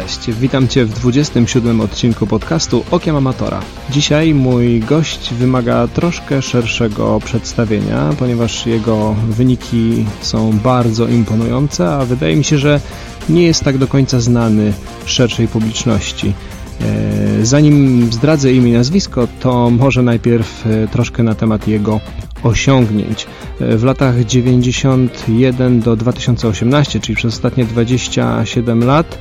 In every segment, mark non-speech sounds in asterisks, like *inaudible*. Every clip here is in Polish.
Cześć, witam Cię w 27 odcinku podcastu Okiem Amatora. Dzisiaj mój gość wymaga troszkę szerszego przedstawienia, ponieważ jego wyniki są bardzo imponujące, a wydaje mi się, że nie jest tak do końca znany szerszej publiczności. E, zanim zdradzę imię i nazwisko, to może najpierw e, troszkę na temat jego osiągnięć. E, w latach 91 do 2018, czyli przez ostatnie 27 lat,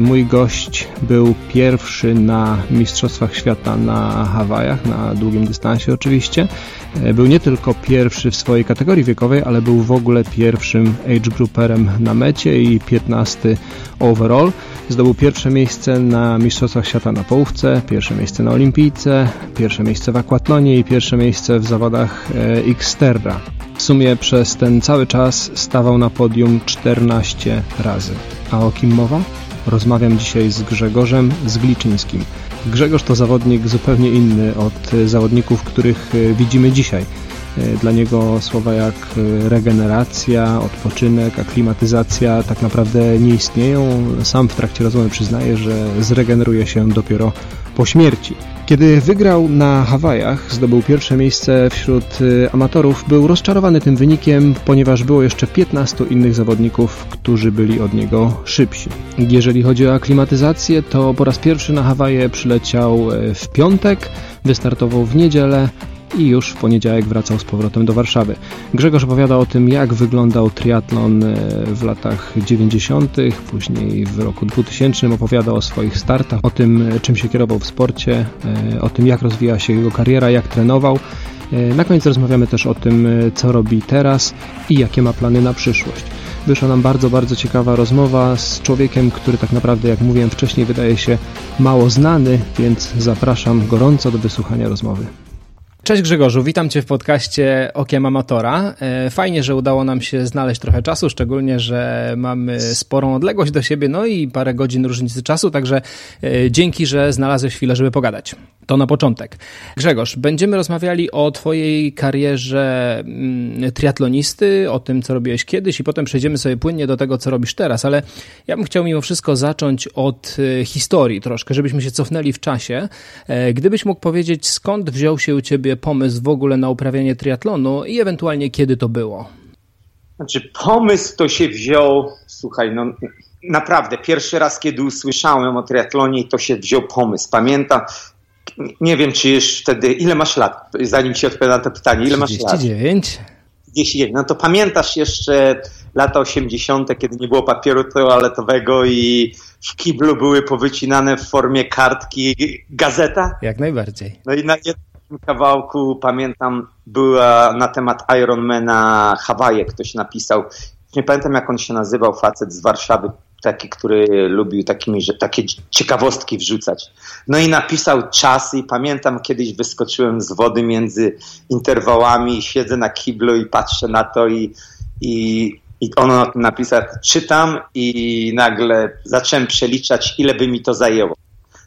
mój gość był pierwszy na Mistrzostwach Świata na Hawajach, na długim dystansie oczywiście. E, był nie tylko pierwszy w swojej kategorii wiekowej, ale był w ogóle pierwszym age grouperem na mecie i 15 overall. Zdobył pierwsze miejsce na Mistrzostwach Świata na połówce, pierwsze miejsce na Olimpijce, pierwsze miejsce w akwatlonie i pierwsze miejsce w zawodach e, Xterra. W sumie przez ten cały czas stawał na podium 14 razy. A o kim mowa? Rozmawiam dzisiaj z Grzegorzem Zgliczyńskim. Grzegorz to zawodnik zupełnie inny od zawodników, których e, widzimy dzisiaj. E, dla niego słowa jak e, regeneracja, odpoczynek, aklimatyzacja tak naprawdę nie istnieją. Sam w trakcie rozmowy przyznaje, że zregeneruje się dopiero po śmierci. Kiedy wygrał na Hawajach, zdobył pierwsze miejsce wśród y, amatorów, był rozczarowany tym wynikiem, ponieważ było jeszcze 15 innych zawodników, którzy byli od niego szybsi. Jeżeli chodzi o aklimatyzację, to po raz pierwszy na Hawaje przyleciał w piątek, wystartował w niedzielę, i już w poniedziałek wracał z powrotem do Warszawy. Grzegorz opowiada o tym, jak wyglądał triatlon e, w latach 90., później w roku 2000 opowiada o swoich startach, o tym, czym się kierował w sporcie, e, o tym, jak rozwija się jego kariera, jak trenował. E, na koniec rozmawiamy też o tym, co robi teraz i jakie ma plany na przyszłość. Wyszła nam bardzo, bardzo ciekawa rozmowa z człowiekiem, który tak naprawdę, jak mówiłem wcześniej, wydaje się mało znany, więc zapraszam gorąco do wysłuchania rozmowy. Cześć Grzegorzu, witam Cię w podcaście Okiem Amatora. E, fajnie, że udało nam się znaleźć trochę czasu, szczególnie, że mamy sporą odległość do siebie, no i parę godzin różnicy czasu, także e, dzięki, że znalazłeś chwilę, żeby pogadać. To na początek. Grzegorz, będziemy rozmawiali o Twojej karierze mm, triatlonisty, o tym, co robiłeś kiedyś i potem przejdziemy sobie płynnie do tego, co robisz teraz, ale ja bym chciał mimo wszystko zacząć od e, historii troszkę, żebyśmy się cofnęli w czasie. Gdybyś mógł powiedzieć, skąd wziął się u Ciebie pomysł w ogóle na uprawianie triatlonu i ewentualnie kiedy to było? Znaczy, pomysł to się wziął, słuchaj, no naprawdę, pierwszy raz, kiedy usłyszałem o triatlonie, to się wziął pomysł. Pamiętam, nie wiem, czy już wtedy, ile masz lat, zanim się odpowiada na to pytanie, ile masz lat? 39. 39. No to pamiętasz jeszcze lata 80., kiedy nie było papieru toaletowego i w kiblu były powycinane w formie kartki gazeta? Jak najbardziej. No i na kawałku, pamiętam, była na temat Ironmana Hawaje, ktoś napisał. Nie pamiętam, jak on się nazywał, facet z Warszawy, taki, który lubił takimi, że takie ciekawostki wrzucać. No i napisał czasy i pamiętam, kiedyś wyskoczyłem z wody między interwałami, siedzę na kiblu i patrzę na to i, i, i on napisał, czytam i nagle zacząłem przeliczać, ile by mi to zajęło.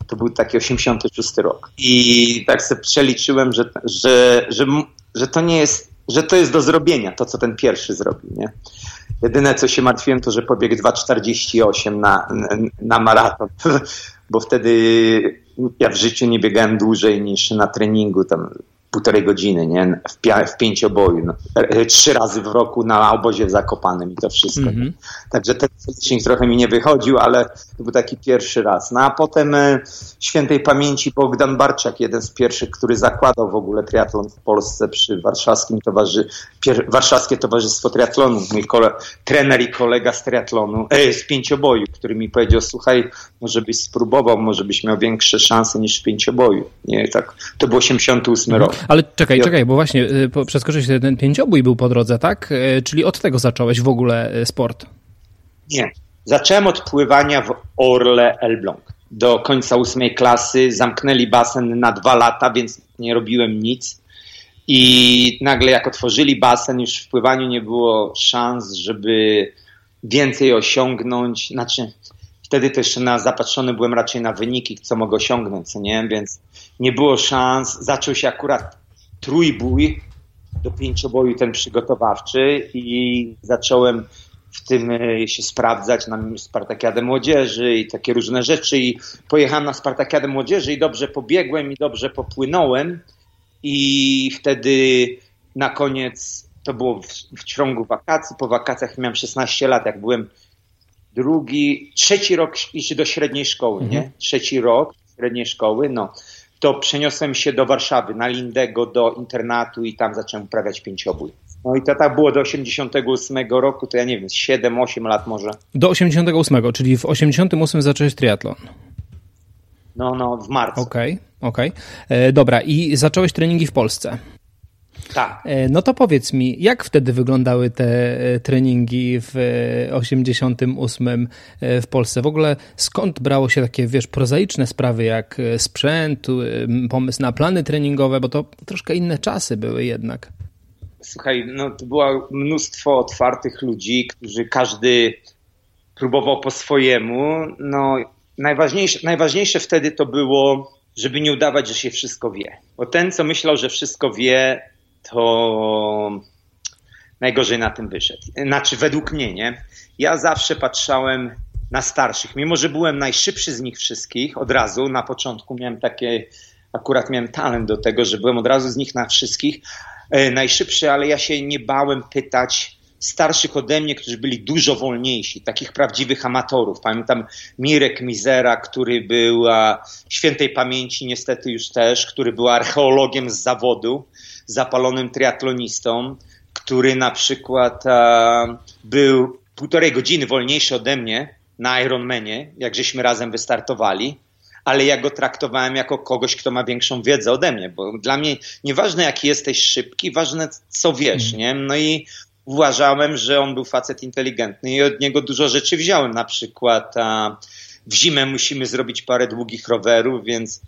To był taki 86 rok. I tak sobie przeliczyłem, że, że, że, że to nie jest, że to jest do zrobienia, to co ten pierwszy zrobił, nie? Jedyne co się martwiłem to, że pobiegł 2,48 na, na maraton, *laughs* bo wtedy ja w życiu nie biegałem dłużej niż na treningu, tam półtorej godziny, nie? W, pi- w pięcioboju. No. E, trzy razy w roku na obozie w Zakopanym i to wszystko. Mm-hmm. Także ten licznik trochę mi nie wychodził, ale to był taki pierwszy raz. No a potem e, świętej pamięci Bogdan Barczak, jeden z pierwszych, który zakładał w ogóle triatlon w Polsce przy warszawskim towarzy- pier- Warszawskie Towarzystwo Triatlonu. Mój kole- trener i kolega z triatlonu, e, z pięcioboju, który mi powiedział, słuchaj, może byś spróbował, może byś miał większe szanse niż w pięcioboju. Nie, tak. To był 88 mhm. rok. Ale czekaj, ja... czekaj, bo właśnie y, przeskoczyłeś ten pięciobój był po drodze, tak? Y, czyli od tego zacząłeś w ogóle y, sport? Nie. Zacząłem od pływania w Orle Elbląg. Do końca ósmej klasy zamknęli basen na dwa lata, więc nie robiłem nic. I nagle jak otworzyli basen, już w pływaniu nie było szans, żeby więcej osiągnąć. Znaczy, wtedy też na, zapatrzony byłem raczej na wyniki, co mogę osiągnąć, co nie? Więc nie było szans. Zaczął się akurat trójbój do pięcioboju ten przygotowawczy i zacząłem w tym e, się sprawdzać na Spartakiadę Młodzieży i takie różne rzeczy i pojechałem na Spartakiadę Młodzieży i dobrze pobiegłem i dobrze popłynąłem i wtedy na koniec to było w, w ciągu wakacji, po wakacjach miałem 16 lat, jak byłem drugi, trzeci rok iść do średniej szkoły, mhm. nie? Trzeci rok średniej szkoły, no. To przeniosłem się do Warszawy, na Lindego, do internatu i tam zacząłem uprawiać pięciobój. No i to tak było do 88 roku, to ja nie wiem, 7-8 lat może. Do 88, czyli w 88 zacząłeś triatlon. No, no, w marcu. Okej, okay, okej. Okay. E, dobra, i zacząłeś treningi w Polsce. Tak. E, no to powiedz mi, jak wtedy wyglądały te e, treningi w 88 w Polsce? W ogóle skąd brało się takie, wiesz, prozaiczne sprawy jak sprzęt, pomysł na plany treningowe, bo to troszkę inne czasy były jednak. Słuchaj, no to było mnóstwo otwartych ludzi, którzy każdy próbował po swojemu. No, najważniejsze, najważniejsze wtedy to było, żeby nie udawać, że się wszystko wie. Bo ten, co myślał, że wszystko wie, to najgorzej na tym wyszedł. Znaczy, według mnie, nie? Ja zawsze patrzałem na starszych, mimo że byłem najszybszy z nich wszystkich, od razu na początku miałem takie, akurat miałem talent do tego, że byłem od razu z nich na wszystkich, E, najszybszy, ale ja się nie bałem pytać starszych ode mnie, którzy byli dużo wolniejsi, takich prawdziwych amatorów. Pamiętam Mirek Mizera, który był świętej pamięci niestety już też, który był archeologiem z zawodu, zapalonym triatlonistą, który na przykład był półtorej godziny wolniejszy ode mnie na Ironmanie, jak żeśmy razem wystartowali ale ja go traktowałem jako kogoś, kto ma większą wiedzę ode mnie, bo dla mnie nieważne jaki jesteś szybki, ważne co wiesz, nie? No i uważałem, że on był facet inteligentny i od niego dużo rzeczy wziąłem, na przykład a, w zimę musimy zrobić parę długich rowerów, więc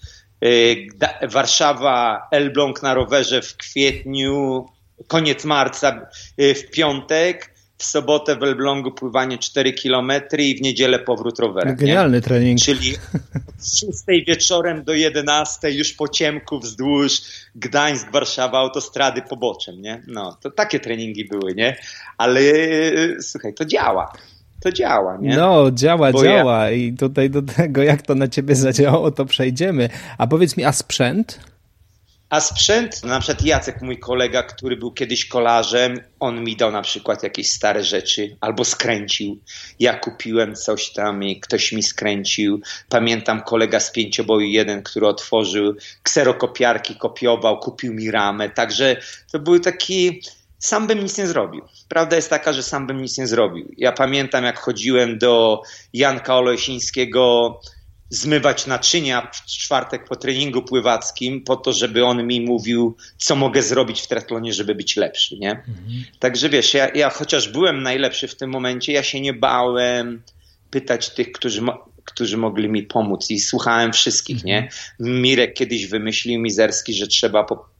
Warszawa, Elbląg na rowerze w kwietniu, koniec marca y, w piątek, w sobotę w Elblągu pływanie 4 km i w niedzielę powrót rowerem. Genialny nie? trening. Czyli z 6 wieczorem do 11 już po ciemku wzdłuż Gdańsk, Warszawa, autostrady poboczem, nie? No, to takie treningi były, nie? Ale słuchaj, to działa to działa, nie? No, działa, Bo działa ja... i tutaj do tego, jak to na ciebie zadziałało, to przejdziemy. A powiedz mi, a sprzęt? A sprzęt, na przykład Jacek, mój kolega, który był kiedyś kolarzem, on mi dał na przykład jakieś stare rzeczy albo skręcił. Ja kupiłem coś tam i ktoś mi skręcił. Pamiętam kolega z pięcioboju jeden, który otworzył kserokopiarki, kopiował, kupił mi ramę. Także to był taki sam bym nic nie zrobił. Prawda jest taka, że sam bym nic nie zrobił. Ja pamiętam, jak chodziłem do Janka Olesińskiego zmywać naczynia w czwartek po treningu pływackim po to, żeby on mi mówił, co mogę zrobić w triatlonie, żeby być lepszy, nie? Mhm. Także wiesz, ja, ja chociaż byłem najlepszy w tym momencie, ja się nie bałem pytać tych, którzy, którzy mogli mi pomóc i słuchałem wszystkich, mhm. nie? Mirek kiedyś wymyślił mizerski, że trzeba po,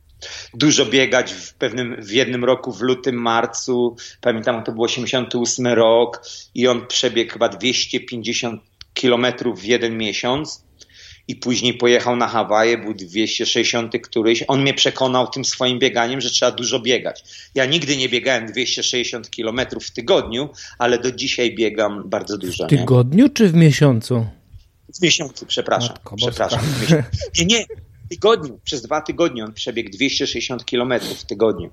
dużo biegać w pewnym, w jednym roku, w lutym, marcu. Pamiętam, to był 88 rok i on przebiegł chyba 250 kilometrów w jeden miesiąc i później pojechał na Hawaje, był 260 któryś. On mnie przekonał tym swoim bieganiem, że trzeba dużo biegać. Ja nigdy nie biegałem 260 kilometrów w tygodniu, ale do dzisiaj biegam bardzo dużo. W tygodniu nie? czy w miesiącu? W miesiącu, przepraszam. Matko przepraszam. Nie, nie, tygodniu. Przez dwa tygodnie on przebiegł 260 kilometrów w tygodniu.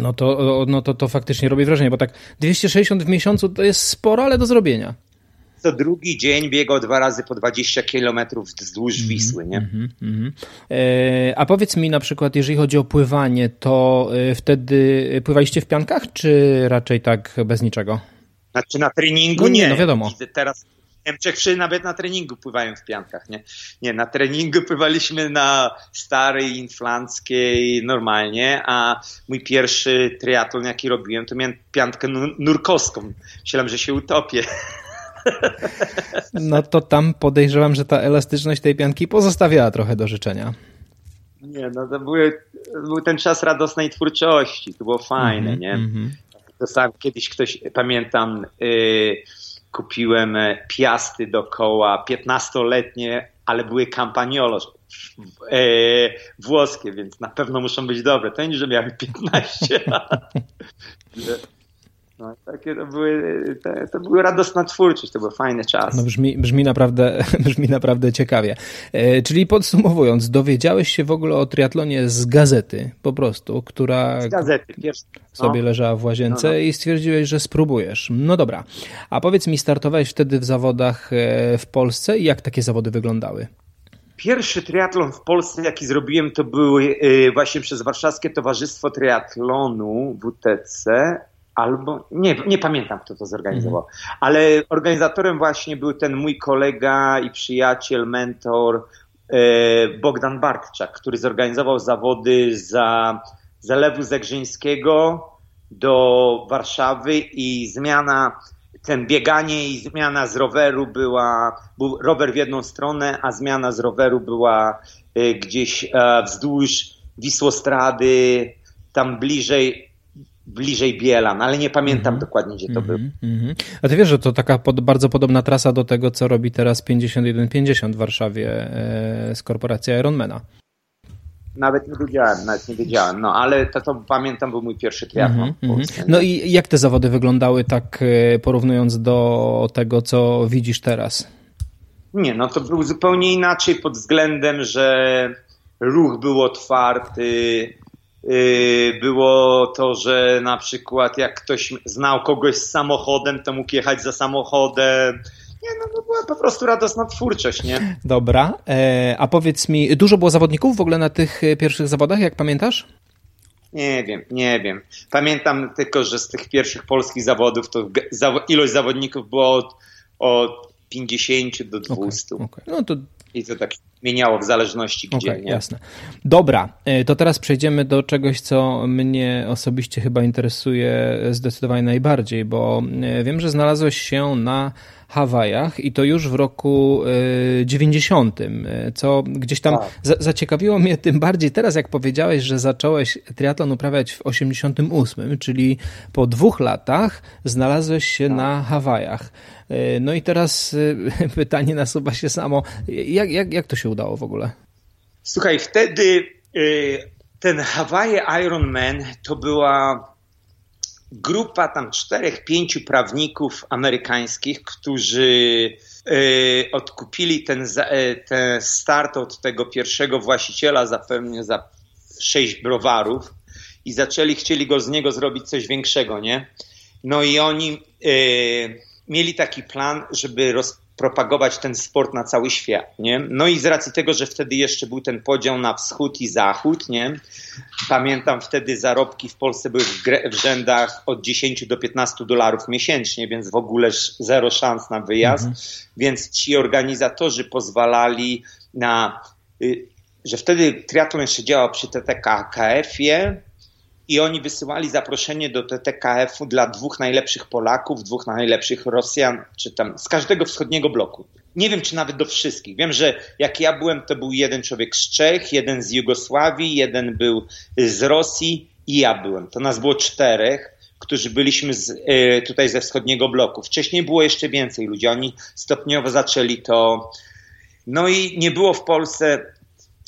No to, no to, to faktycznie robi wrażenie, bo tak 260 w miesiącu to jest sporo, ale do zrobienia co drugi dzień biegał dwa razy po 20 kilometrów wzdłuż mm -hmm, Wisły, nie? Mm -hmm. e, a powiedz mi na przykład, jeżeli chodzi o pływanie, to e, wtedy pływaliście w piankach, czy raczej tak bez niczego? Znaczy na treningu no nie, nie, no wiadomo. Teraz Niemczech nawet na treningu pływają w piankach, nie? Nie, na treningu *laughs* pływaliśmy na starej, inflanckiej normalnie, a mój pierwszy triatlon, jaki robiłem, to miałem piantkę nurkowską. Myślałem, że się utopię. No to tam podejrzewam, że ta elastyczność tej pianki pozostawiała trochę do życzenia. Nie, no to były, był ten czas radosnej twórczości, to było fajne, mm -hmm, nie? Mm -hmm. To sam kiedyś ktoś, pamiętam, yy, kupiłem piasty do koła 15-letnie, ale były campagnolo yy, włoskie, więc na pewno muszą być dobre. To nie, że miałem 15 lat. No, takie to były, to, były radosna twórczość, to był fajny czas. No brzmi, brzmi, naprawdę, *laughs* brzmi naprawdę ciekawie. E, czyli podsumowując, dowiedziałeś się w ogóle o triatlonie z gazety, po prostu, która z gazety, pierwszy, no. sobie leżała w łazience no, no. i stwierdziłeś, że spróbujesz. No dobra, a powiedz mi, startowałeś wtedy w zawodach e, w Polsce i jak takie zawody wyglądały? Pierwszy triatlon w Polsce, jaki zrobiłem, to był e, właśnie przez Warszawskie Towarzystwo Triatlonu WTC albo nie, nie pamiętam, kto to zorganizował, ale organizatorem właśnie był ten mój kolega i przyjaciel, mentor e, Bogdan Bartczak, który zorganizował zawody za Zalewu Zegrzyńskiego do Warszawy i zmiana, ten bieganie i zmiana z roweru była, był rower w jedną stronę, a zmiana z roweru była e, gdzieś e, wzdłuż Wisłostrady, tam bliżej bliżej Bielan, ale nie pamiętam mm -hmm. dokładnie, gdzie to mm -hmm. było. Mm -hmm. A ty wiesz, że to taka pod, bardzo podobna trasa do tego, co robi teraz 5150 w Warszawie e, z korporacji Ironmana. Nawet nie wiedziałem, nawet nie wiedziałem, no ale to, to pamiętam, był mój pierwszy mhm, Polsce. No i jak te zawody wyglądały tak e, porównując do tego, co widzisz teraz? Nie, no to był zupełnie inaczej pod względem, że ruch był otwarty, było to, że na przykład jak ktoś znał kogoś z samochodem, to mógł jechać za samochodem. Nie, no, no była po prostu radosna twórczość, nie? Dobra, e, a powiedz mi, dużo było zawodników w ogóle na tych e, pierwszych zawodach, jak pamiętasz? Nie wiem, nie wiem. Pamiętam tylko, że z tych pierwszych polskich zawodów to ilość zawodników było od, od 50 do 200. Okay, okay. No to i to tak zmieniało w zależności gdzie. Okay, jasne. Dobra, e, to teraz przejdziemy do czegoś, co mnie osobiście chyba interesuje zdecydowanie najbardziej, bo e, wiem, że znalazłeś się na Hawajach i to już w roku 90, e, co gdzieś tam tak. za zaciekawiło mnie tym bardziej teraz, jak powiedziałeś, że zacząłeś triatlon uprawiać w 88, czyli po dwóch latach znalazłeś się tak. na Hawajach. No i teraz *laughs* pytanie nasuwa się samo. Jak, jak, jak to się udało w ogóle? Słuchaj, wtedy ten Hawaii Ironman to była grupa tam czterech, pięciu prawników amerykańskich, którzy e, odkupili ten, e, ten start od tego pierwszego właściciela zapewne za sześć browarów i zaczęli, chcieli go z niego zrobić coś większego, nie? No i oni mieli taki plan, żeby propagować ten sport na cały świat, nie? No i z racji tego, że wtedy jeszcze był ten podział na wschód i zachód, nie? Pamiętam wtedy zarobki w Polsce były w, w rzędach od 10 do 15 dolarów miesięcznie, więc w ogóle zero szans na wyjazd, mhm. więc ci organizatorzy pozwalali na, y, że wtedy triatlon jeszcze działał przy TTKKF-ie, i oni wysyłali zaproszenie do TTKF-u dla dwóch najlepszych Polaków, dwóch najlepszych Rosjan, czy tam z każdego wschodniego bloku. Nie wiem, czy nawet do wszystkich. Wiem, że jak ja byłem, to był jeden człowiek z Czech, jeden z Jugosławii, jeden był z Rosji i ja byłem. To nas było czterech, którzy byliśmy z, y, tutaj ze wschodniego bloku. Wcześniej było jeszcze więcej ludzi. Oni stopniowo zaczęli to. No i nie było w Polsce,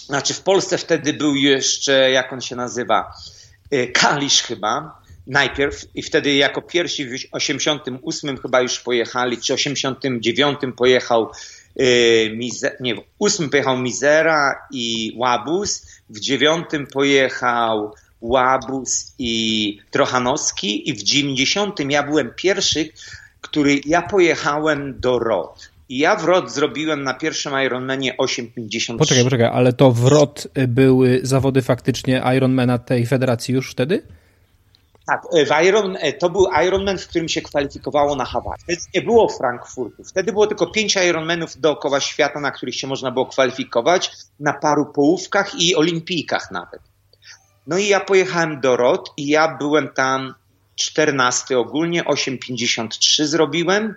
znaczy w Polsce wtedy był jeszcze, jak on się nazywa, Kalisz chyba najpierw i wtedy jako pierwsi w 88 chyba już pojechali, czy 89 pojechał y, nie, w 8 pojechał Mizera i Łabus, w 9 pojechał Łabus i Trochanowski i w 90 ja byłem pierwszy, który ja pojechałem do Rod. I ja w ROT zrobiłem na pierwszym Ironmanie 8,53. Poczekaj, poczekaj, ale to w ROT były zawody faktycznie Ironmana tej federacji już wtedy? Tak, w Iron, to był Ironman, w którym się kwalifikowało na Hawaii. Wtedy nie było Frankfurtu. Wtedy było tylko pięć Ironmanów dookoła świata, na których się można było kwalifikować, na paru połówkach i olimpijkach nawet. No i ja pojechałem do ROT i ja byłem tam 14 ogólnie, 8,53 zrobiłem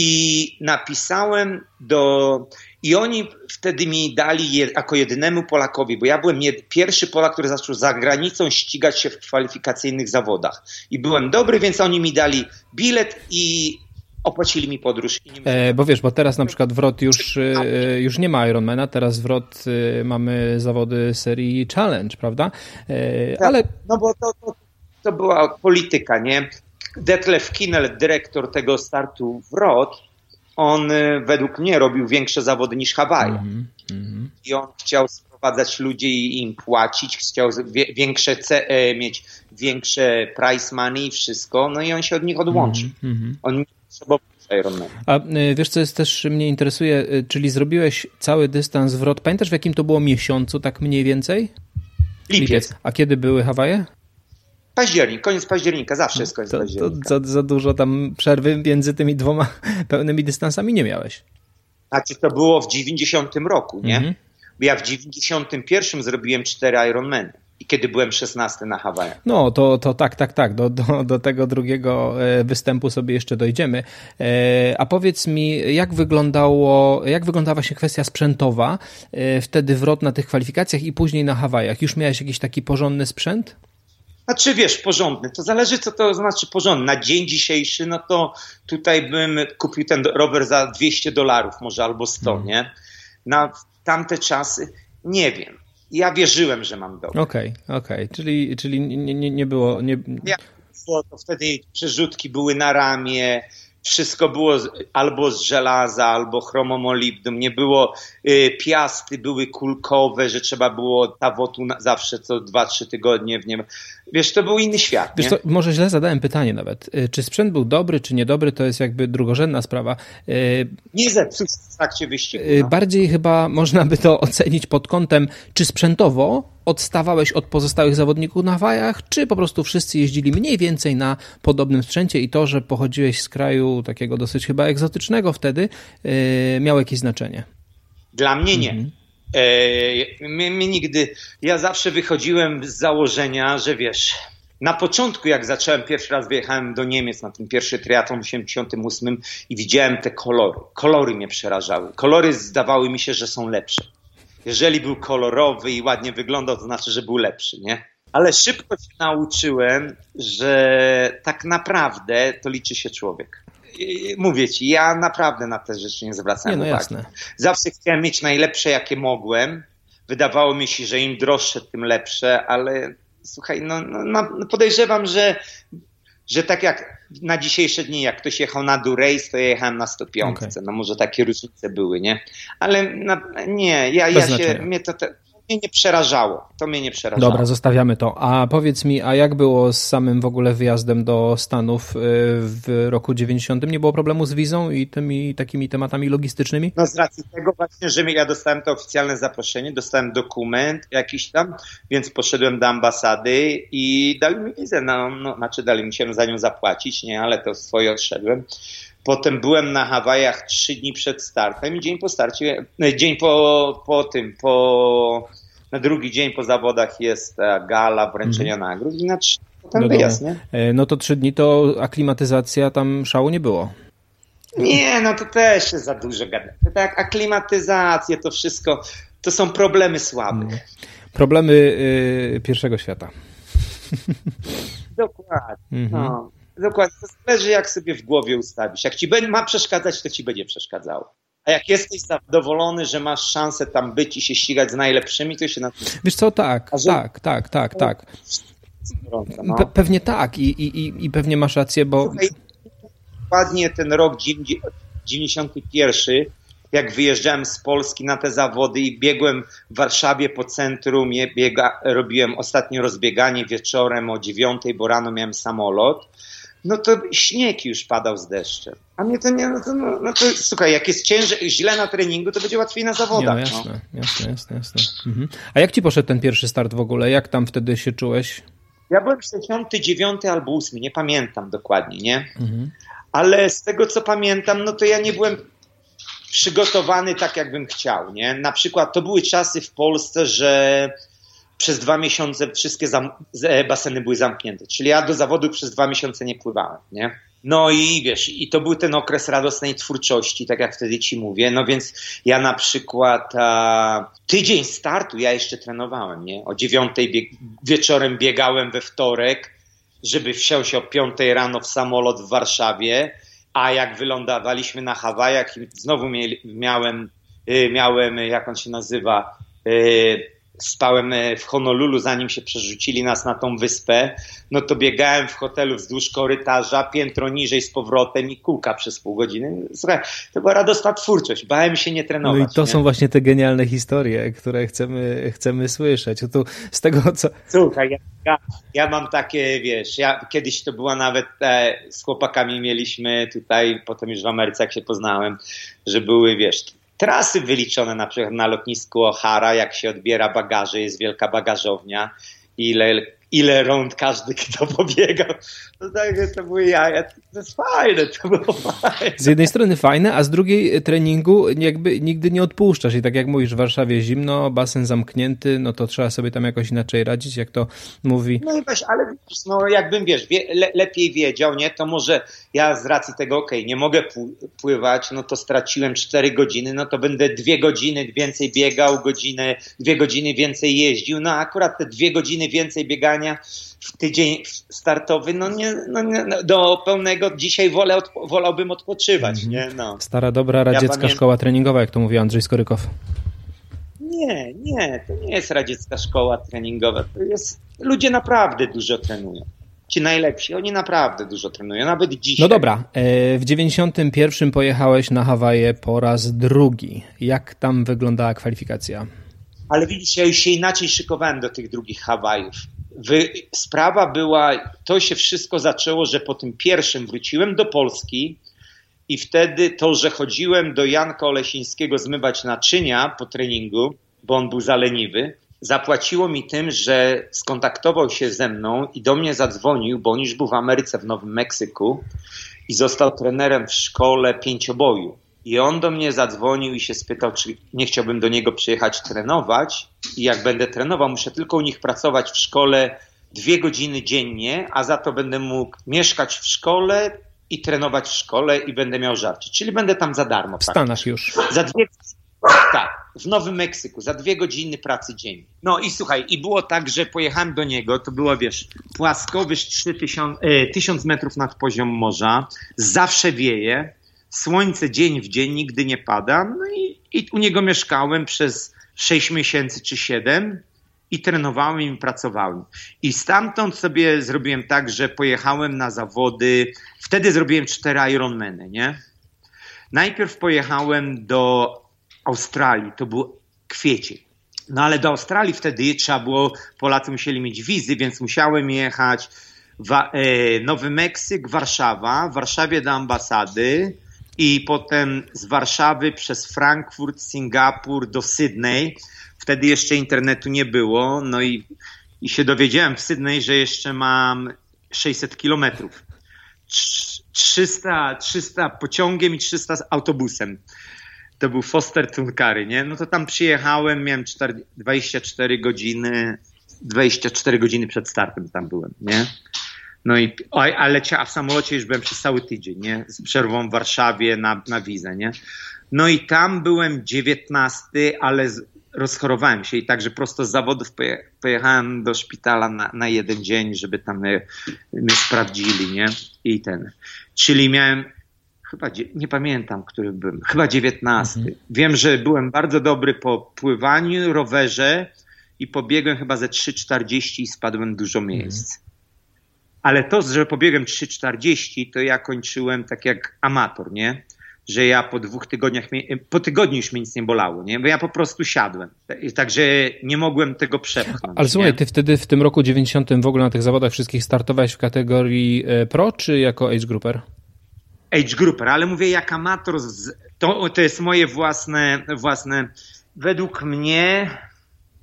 i napisałem do. I oni wtedy mi dali je, jako jedynemu Polakowi, bo ja byłem jed, pierwszy Polak, który zaczął za granicą ścigać się w kwalifikacyjnych zawodach. I byłem dobry, więc oni mi dali bilet i opłacili mi podróż. E, bo wiesz, bo teraz na przykład w ROT już, e, już nie ma Ironmana, teraz w ROT e, mamy zawody serii Challenge, prawda? E, tak, ale... No bo to, to, to była polityka, nie? Detlef Kinnel, dyrektor tego startu wrot, on y, według mnie robił większe zawody niż Hawaje. Mm -hmm. I on chciał sprowadzać ludzi i im płacić, chciał większe e, mieć większe price money i wszystko, no i on się od nich odłączył. Mm -hmm. On nie potrzebował Ironman. A y, wiesz, co jest też mnie interesuje, y, czyli zrobiłeś cały dystans wrot. Pamiętasz w jakim to było miesiącu, tak mniej więcej? Lipiec. A kiedy były Hawaje? Październik, koniec października, zawsze jest koniec to, października. To, za, za dużo tam przerwy między tymi dwoma *laughs* pełnymi dystansami nie miałeś. Znaczy to było w 90 roku, nie? Mhm. Ja w 91 zrobiłem cztery Ironmany. I kiedy byłem 16 na Hawajach. No, to, to tak, tak, tak. Do, do, do tego drugiego e, występu sobie jeszcze dojdziemy. E, a powiedz mi, jak wyglądało, jak wyglądała właśnie kwestia sprzętowa e, wtedy wrot na tych kwalifikacjach i później na Hawajach? Już miałeś jakiś taki porządny sprzęt? Znaczy wiesz, porządny, to zależy co to znaczy porządny. Na dzień dzisiejszy, no to tutaj bym kupił ten rower za 200 dolarów może albo 100, hmm. nie? Na tamte czasy nie wiem. Ja wierzyłem, że mam dobrze. Okej, okay, okej, okay. czyli, czyli nie, nie, nie było... Nie... Ja, to wtedy przerzutki były na ramię, wszystko było z, albo z żelaza, albo chromomolibdum, nie było y, piasty, były kulkowe, że trzeba było tawotu na, zawsze co 2-3 tygodnie w nim. Wiesz, to był inny świat. Wiesz, to może źle zadałem pytanie nawet. Y, czy sprzęt był dobry, czy niedobry, to jest jakby drugorzędna sprawa. Y, nie zepsuł w trakcie wyścigu. Y, no. Bardziej chyba można by to ocenić pod kątem, czy sprzętowo odstawałeś od pozostałych zawodników na wajach, czy po prostu wszyscy jeździli mniej więcej na podobnym sprzęcie i to, że pochodziłeś z kraju takiego dosyć chyba egzotycznego wtedy, miało jakieś znaczenie? Dla mnie nie. Mhm. E, mnie, mnie nigdy, ja zawsze wychodziłem z założenia, że wiesz, na początku, jak zacząłem pierwszy raz, wyjechałem do Niemiec na ten pierwszy triatlon w 88 i widziałem te kolory. Kolory mnie przerażały. Kolory zdawały mi się, że są lepsze. Jeżeli był kolorowy i ładnie wyglądał, to znaczy, że był lepszy, nie? Ale szybko się nauczyłem, że tak naprawdę to liczy się człowiek mówię ci, ja naprawdę na te rzeczy nie zwracam nie, no uwagi. Jasne. Zawsze chciałem mieć najlepsze, jakie mogłem. Wydawało mi się, że im droższe, tym lepsze, ale słuchaj, no, no, no podejrzewam, że, że tak jak na dzisiejsze dni, jak ktoś jechał na Durace, to ja jechałem na 105. Okay. No może takie różnice były, nie? Ale na, nie, ja, ja się, mnie to, te, mnie nie przerażało. To mnie nie przerażało. Dobra, zostawiamy to. A powiedz mi, a jak było z samym w ogóle wyjazdem do Stanów y, w roku 90? Nie było problemu z wizą i tymi takimi tematami logistycznymi? No z racji tego właśnie, że ja dostałem to oficjalne zaproszenie, dostałem dokument jakiś tam, więc poszedłem do ambasady i dali mi wizę. No, no znaczy dali mi się za nią zapłacić, nie, ale to swoje odszedłem. Potem byłem na Hawajach trzy dni przed startem i dzień po starcie, dzień po, po tym, po na drugi dzień po zawodach jest e, gala wręczenia mm. nagród i na trzy potem no wyjazd, nie? E, no to trzy dni to aklimatyzacja tam szału nie było. Nie, no to też jest za dużo gadać. Tak, aklimatyzację, to wszystko, to są problemy słabych. Mm. Problemy y, pierwszego świata. Dokładnie. Mm -hmm. no. Dokładnie. To zależy, jak sobie w głowie ustawisz. Jak ci ma przeszkadzać, to ci będzie przeszkadzało. A jak jesteś zadowolony, że masz szansę tam być i się ścigać z najlepszymi, to się na tym... Wiesz co, tak, że... tak, tak, tak, tak. No. Pe pewnie tak I, i, i pewnie masz rację, bo... Słuchaj, dokładnie ten rok 91, jak wyjeżdżałem z Polski na te zawody i biegłem w Warszawie po centrum, biega, robiłem ostatnie rozbieganie wieczorem o dziewiątej, bo rano miałem samolot no to śnieg już padał z deszczem. A mnie to nie, no to, no, no to słuchaj, jak jest ciężej, źle na treningu, to będzie łatwiej na zawodach. Nie, no jasne, no. jasne, jasne, jasne. Mhm. A jak ci poszedł ten pierwszy start w ogóle? Jak tam wtedy się czułeś? Ja byłem 69 albo 8, nie pamiętam dokładnie, nie? Mhm. Ale z tego co pamiętam, no to ja nie byłem przygotowany tak, jakbym chciał, nie? Na przykład to były czasy w Polsce, że przez dwa miesiące wszystkie e, baseny były zamknięte. Czyli ja do zawodu przez dwa miesiące nie pływałem, nie? No i wiesz, i to był ten okres radosnej twórczości, tak jak wtedy ci mówię. No więc ja na przykład a, tydzień startu ja jeszcze trenowałem, nie? O dziewiątej bieg wieczorem biegałem we wtorek, żeby wsiąść o piątej rano w samolot w Warszawie, a jak wylądowaliśmy na Hawajach, znowu miałem, y, miałem jak on się nazywa, y, spałem e, w Honolulu, zanim się przerzucili nas na tą wyspę, no to biegałem w hotelu wzdłuż korytarza, piętro niżej z powrotem i kółka przez pół godziny. Słuchaj, to była radosna twórczość, bałem się nie trenować. No i to nie? są właśnie te genialne historie, które chcemy, chcemy słyszeć. Tu z tego, co... Słuchaj, ja, ja, ja mam takie, wiesz, ja kiedyś to była nawet, e, z chłopakami mieliśmy tutaj, potem już w Ameryce jak się poznałem, że były, wiesz, trasy wyliczone na przykład na lotnisku O'Hara, jak się odbiera bagaże, jest wielka bagażownia, ile ile rąd każdy kto pobiegał. To, tak, to były jaja. To jest fajne, to było fajne. Z jednej strony fajne, a z drugiej treningu jakby nigdy nie odpuszczasz. I tak jak mówisz, w Warszawie zimno, basen zamknięty, no to trzeba sobie tam jakoś inaczej radzić, jak to mówi. No i weź, ale no jakbym, wiesz, wie, le, lepiej wiedział, nie, to może ja z racji tego, okej, okay, nie mogę pływać, no to straciłem 4 godziny, no to będę dwie godziny więcej biegał, godzinę, dwie godziny więcej jeździł, no akurat te dwie godziny więcej biegania w tydzień startowy, no nie, no nie no do pełnego dzisiaj wolę, od, wolałbym odpoczywać, mhm. nie? No. Stara, dobra radziecka ja szkoła treningowa, jak to mówi Andrzej Skorykow. Nie, nie, to nie jest radziecka szkoła treningowa, to jest, ludzie naprawdę dużo trenują ci najlepsi, oni naprawdę dużo trenują, nawet dzisiaj. No dobra, e, w 91 pojechałeś na Hawaje po raz drugi. Jak tam wyglądała kwalifikacja? Ale widzisz, ja już się inaczej szykowałem do tych drugich Hawajów sprawa była, to się wszystko zaczęło, że po tym pierwszym wróciłem do Polski i wtedy to, że chodziłem do Janka Olesińskiego zmywać naczynia po treningu, bo on był zaleniwy, zapłaciło mi tym, że skontaktował się ze mną i do mnie zadzwonił, bo on już był w Ameryce, w Nowym Meksyku i został trenerem w szkole pięcioboju. I on do mnie zadzwonił i się spytał, czy nie chciałbym do niego przyjechać trenować. I jak będę trenował, muszę tylko u nich pracować w szkole dwie godziny dziennie, a za to będę mógł mieszkać w szkole i trenować w szkole i będę miał żarcie. Czyli będę tam za darmo. W Stanach już. Za dwie, tak, w Nowym Meksyku, za dwie godziny pracy dziennie. No i słuchaj, i było tak, że pojechałem do niego, to było, wiesz, płaskowyż 3000, e, 1000 metrów nad poziom morza, zawsze wieje, słońce dzień w dzień nigdy nie pada. No i, i u niego mieszkałem przez 6 miesięcy czy 7 i trenowałem i pracowałem. I stamtąd sobie zrobiłem tak, że pojechałem na zawody. Wtedy zrobiłem cztery Ironmany, nie? Najpierw pojechałem do Australii, to był kwiecień. No ale do Australii wtedy trzeba było, Polacy musieli mieć wizy, więc musiałem jechać Wa e, Nowy Meksyk, Warszawa, w Warszawie do ambasady, i potem z Warszawy przez Frankfurt, Singapur do Sydney. Wtedy jeszcze internetu nie było, no i, i się dowiedziałem w Sydney, że jeszcze mam 600 kilometrów. 300, 300 pociągiem i 300 autobusem. To był Foster Tunkary, nie? No to tam przyjechałem, miałem 4, 24 godziny, 24 godziny przed startem tam byłem, nie? No i, a leciała w samolocie już byłem przez cały tydzień, nie? Z przerwą w Warszawie na, na wizę, nie? No i tam byłem 19, ale z, rozchorowałem się i także prosto z zawodów pojechałem do szpitala na, na jeden dzień, żeby tam mnie, mnie sprawdzili, nie? I ten. Czyli miałem chyba, nie pamiętam, który byłem, chyba 19. Mhm. Wiem, że byłem bardzo dobry po pływaniu, rowerze i pobiegłem chyba ze 3,40 i spadłem dużo miejsc. Mhm. Ale to, że pobiegłem 3,40, to ja kończyłem tak jak amator, nie? Że ja po dwóch tygodniach, po tygodniu już mnie nic nie bolało, nie? Bo ja po prostu siadłem. Także nie mogłem tego przepchnąć. Ale słuchaj, ty wtedy w tym roku 90 w ogóle na tych zawodach wszystkich startowałeś w kategorii e, pro, czy jako age grouper? Age grouper, ale mówię jak amator, to, to jest moje własne, własne, według mnie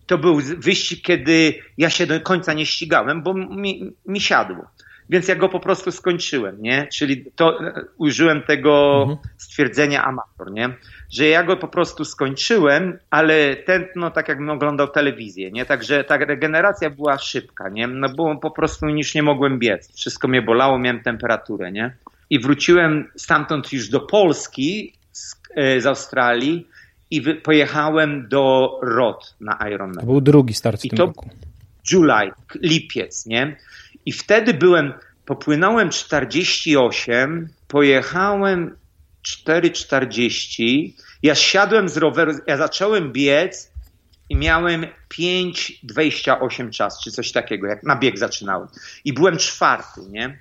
to był wyścig, kiedy ja się do końca nie ścigałem, bo mi, mi siadło. Więc ja go po prostu skończyłem, nie? Czyli to użyłem tego mhm. stwierdzenia amator, nie? Że ja go po prostu skończyłem, ale tętno tak jakbym oglądał telewizję, nie? Także ta regeneracja była szybka, nie? No bo po prostu już nie mogłem biec. Wszystko mnie bolało, miałem temperaturę, nie? I wróciłem stamtąd już do Polski z, e, z Australii i pojechałem do Rot na Ironman. To był drugi start w I tym to roku. July, lipiec, nie? I wtedy byłem, popłynąłem 48, pojechałem 4,40, ja siadłem z roweru, ja zacząłem biec i miałem 5,28 czas, czy coś takiego, jak na bieg zaczynałem. I byłem czwarty, nie?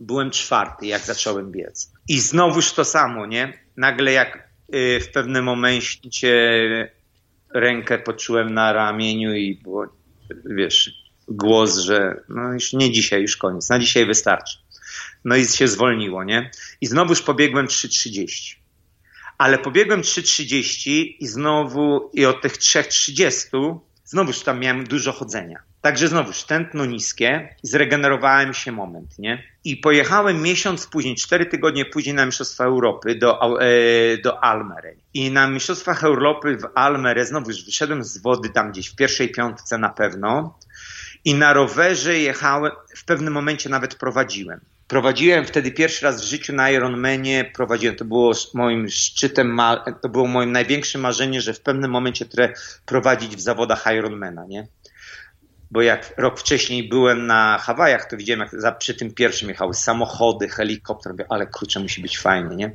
Byłem czwarty, jak zacząłem biec. I znowuż to samo, nie? Nagle jak w pewnym momencie rękę poczułem na ramieniu i było, wiesz, głos, że no już nie dzisiaj, już koniec, na dzisiaj wystarczy. No i się zwolniło, nie? I znowuż pobiegłem 3,30 ale pobiegłem 3.30 i znowu i od tych 3.30 znowuż tam miałem dużo chodzenia. Także znowuż tętno niskie, zregenerowałem się moment, nie? I pojechałem miesiąc później, cztery tygodnie później na Mistrzostwa Europy do, e, do Almere. I na Mistrzostwach Europy w Almere znowuż wyszedłem z wody tam gdzieś w pierwszej piątce na pewno i na rowerze jechałem, w pewnym momencie nawet prowadziłem. Prowadziłem wtedy pierwszy raz w życiu na Ironmanie, prowadziłem, to było moim szczytem, to było moim największym marzeniem, że w pewnym momencie prowadzić w zawodach Ironmana, nie? Bo jak rok wcześniej byłem na Hawajach, to widziałem, jak za, przy tym pierwszym jechały samochody, helikopter, ale kurczę, musi być fajnie, nie?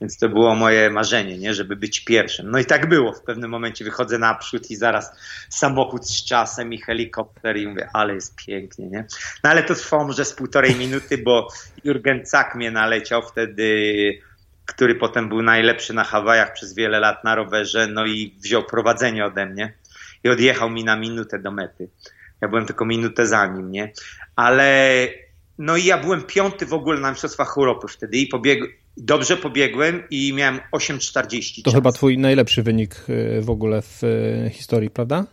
Więc to było moje marzenie, nie? Żeby być pierwszym. No i tak było. W pewnym momencie wychodzę naprzód i zaraz samochód z czasem i helikopter i mówię, ale jest pięknie, nie? No ale to trwało może z półtorej minuty, bo Jurgen Cak mnie naleciał wtedy który potem był najlepszy na Hawajach przez wiele lat na rowerze, no i wziął prowadzenie ode mnie i odjechał mi na minutę do mety. Ja byłem tylko minutę za nim, nie? Ale no i ja byłem piąty w ogóle na Mistrzostwach Europy wtedy i pobieg, dobrze pobiegłem i miałem 8,40. To czas. chyba twój najlepszy wynik y, w ogóle w y, historii, prawda?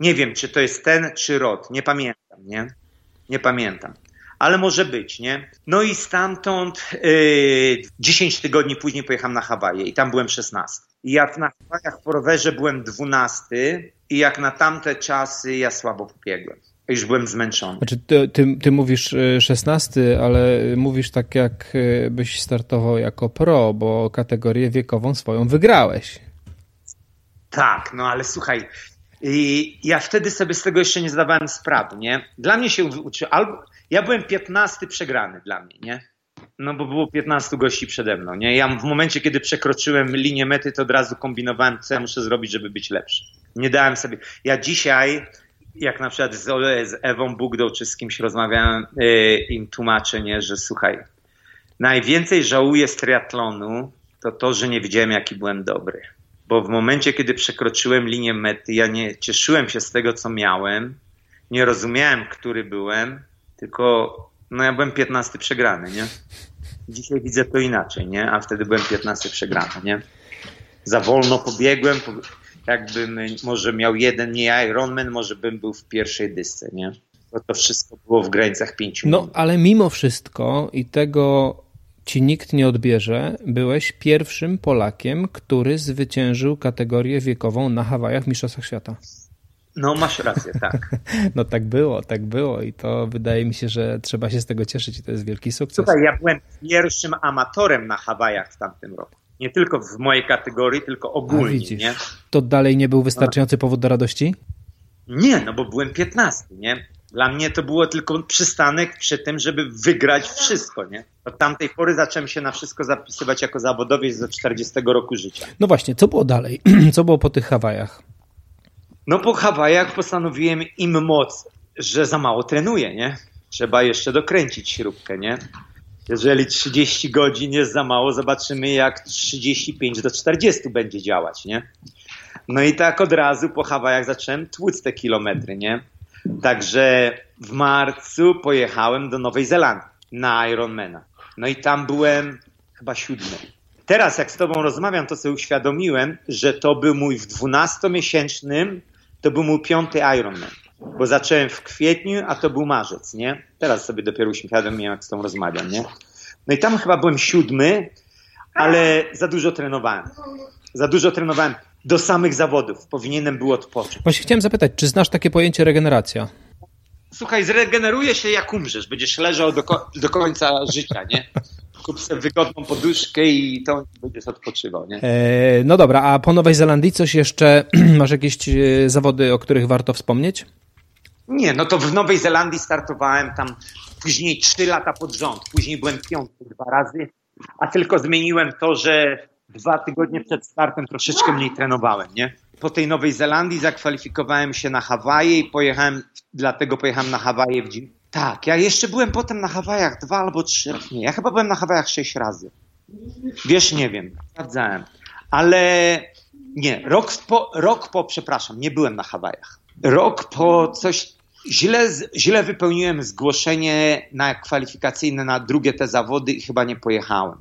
Nie wiem, czy to jest ten, czy rok. Nie pamiętam, nie? Nie pamiętam. Ale może być, nie? No i stamtąd yy, 10 tygodni później pojechałem na Hawaje i tam byłem 16. Jak na Hawajach po rowerze byłem 12, i jak na tamte czasy ja słabo pobiegłem. Już byłem zmęczony. Znaczy, ty, ty, ty, mówisz 16, e, ale mówisz tak, jak e, startował jako pro, bo kategorię wiekową swoją wygrałeś. Tak, no ale słuchaj, ja wtedy sobie z tego jeszcze nie zdawałem sprawy, nie? Dla mnie się uczy, albo ja byłem 15 przegrany dla mnie, nie? No bo było 15 gości przede mną, nie? Ja w momencie, kiedy przekroczyłem linię mety, to od razu kombinowałem, co ja muszę zrobić, żeby być lepszy. Nie dałem sobie. Ja dzisiaj, jak na przykład z, z Ewą Bugdą czy z kimś rozmawiałem, yy, im tłumaczę, nie, że słuchaj, najwięcej żałuję z triatlonu, to to, że nie wiedziałem, jaki byłem dobry. Bo w momencie, kiedy przekroczyłem linię mety, ja nie cieszyłem się z tego, co miałem, nie rozumiałem, który byłem, tylko no ja byłem 15 przegrany, nie? Dzisiaj widzę to inaczej, nie? A wtedy byłem 15 przegrany, nie? Za wolno pobiegłem, jakbym może miał jeden nie Ironman, może bym był w pierwszej dysce, nie? To, to wszystko było w granicach pięciu No, ale mimo wszystko i tego ci nikt nie odbierze, byłeś pierwszym Polakiem, który zwyciężył kategorię wiekową na Hawajach Mistrzostwach Świata. No, masz rację, tak. *laughs* No tak było, tak było i to wydaje mi się, że trzeba się z tego cieszyć i to jest wielki sukces. Słuchaj, ja byłem pierwszym amatorem na Hawajach w tamtym roku. Nie tylko w mojej kategorii, tylko ogólnie. A widzisz, nie? To dalej nie był wystarczający powód do radości? Nie, no bo byłem 15, nie? Dla mnie to było tylko przystanek przy tym, żeby wygrać wszystko, nie? Od tamtej pory zacząłem się na wszystko zapisywać jako zawodowiec do 40 roku życia. No właśnie, co było dalej? *clears throat* Co było po tych Hawajach? No po Hawajach postanowiłem im moc, że za mało trenuję, nie? Trzeba jeszcze dokręcić śrubkę, nie? Jeżeli 30 godzin jest za mało, zobaczymy jak 35 do 40 będzie działać, nie? No i tak od razu po Hawajach zacząłem tłuc te kilometry, nie? Także w marcu pojechałem do Nowej Zelandii na Ironmana. No i tam byłem chyba siódmy. Teraz jak z tobą rozmawiam, to sobie uświadomiłem, że to był mój w 12-miesięcznym, to był mój piąty Ironman bo zacząłem w kwietniu, a to był marzec, nie? Teraz sobie dopiero uświadomiłem, jak z tą rozmawiam, nie? No i tam chyba byłem siódmy, ale za dużo trenowałem. Za dużo trenowałem do samych zawodów. Powinienem był odpocząć. Właśnie chciałem zapytać, czy znasz takie pojęcie regeneracja? Słuchaj, zregeneruje się jak umrzesz. Będziesz leżał do, ko do końca życia, nie? Kup sobie wygodną poduszkę i to będziesz odpoczywał, nie? E, no dobra, a po Nowej Zelandii coś jeszcze, *clears throat* masz jakieś e, zawody, o których warto wspomnieć? Nie, no to w Nowej Zelandii startowałem tam później trzy lata pod rząd. Później byłem piąty dwa razy, a tylko zmieniłem to, że dwa tygodnie przed startem troszeczkę mniej trenowałem, nie? po tej Nowej Zelandii zakwalifikowałem się na Hawaje i pojechałem, dlatego pojechałem na Hawaje w. Tak, ja jeszcze byłem potem na Hawajach dwa albo trzy razy. Ja chyba byłem na Hawajach sześć razy. Wiesz, nie wiem, sprawdzałem. Ale nie, rok po, rok po, przepraszam, nie byłem na Hawajach. Rok po coś, źle, źle wypełniłem zgłoszenie na kwalifikacyjne na drugie te zawody i chyba nie pojechałem.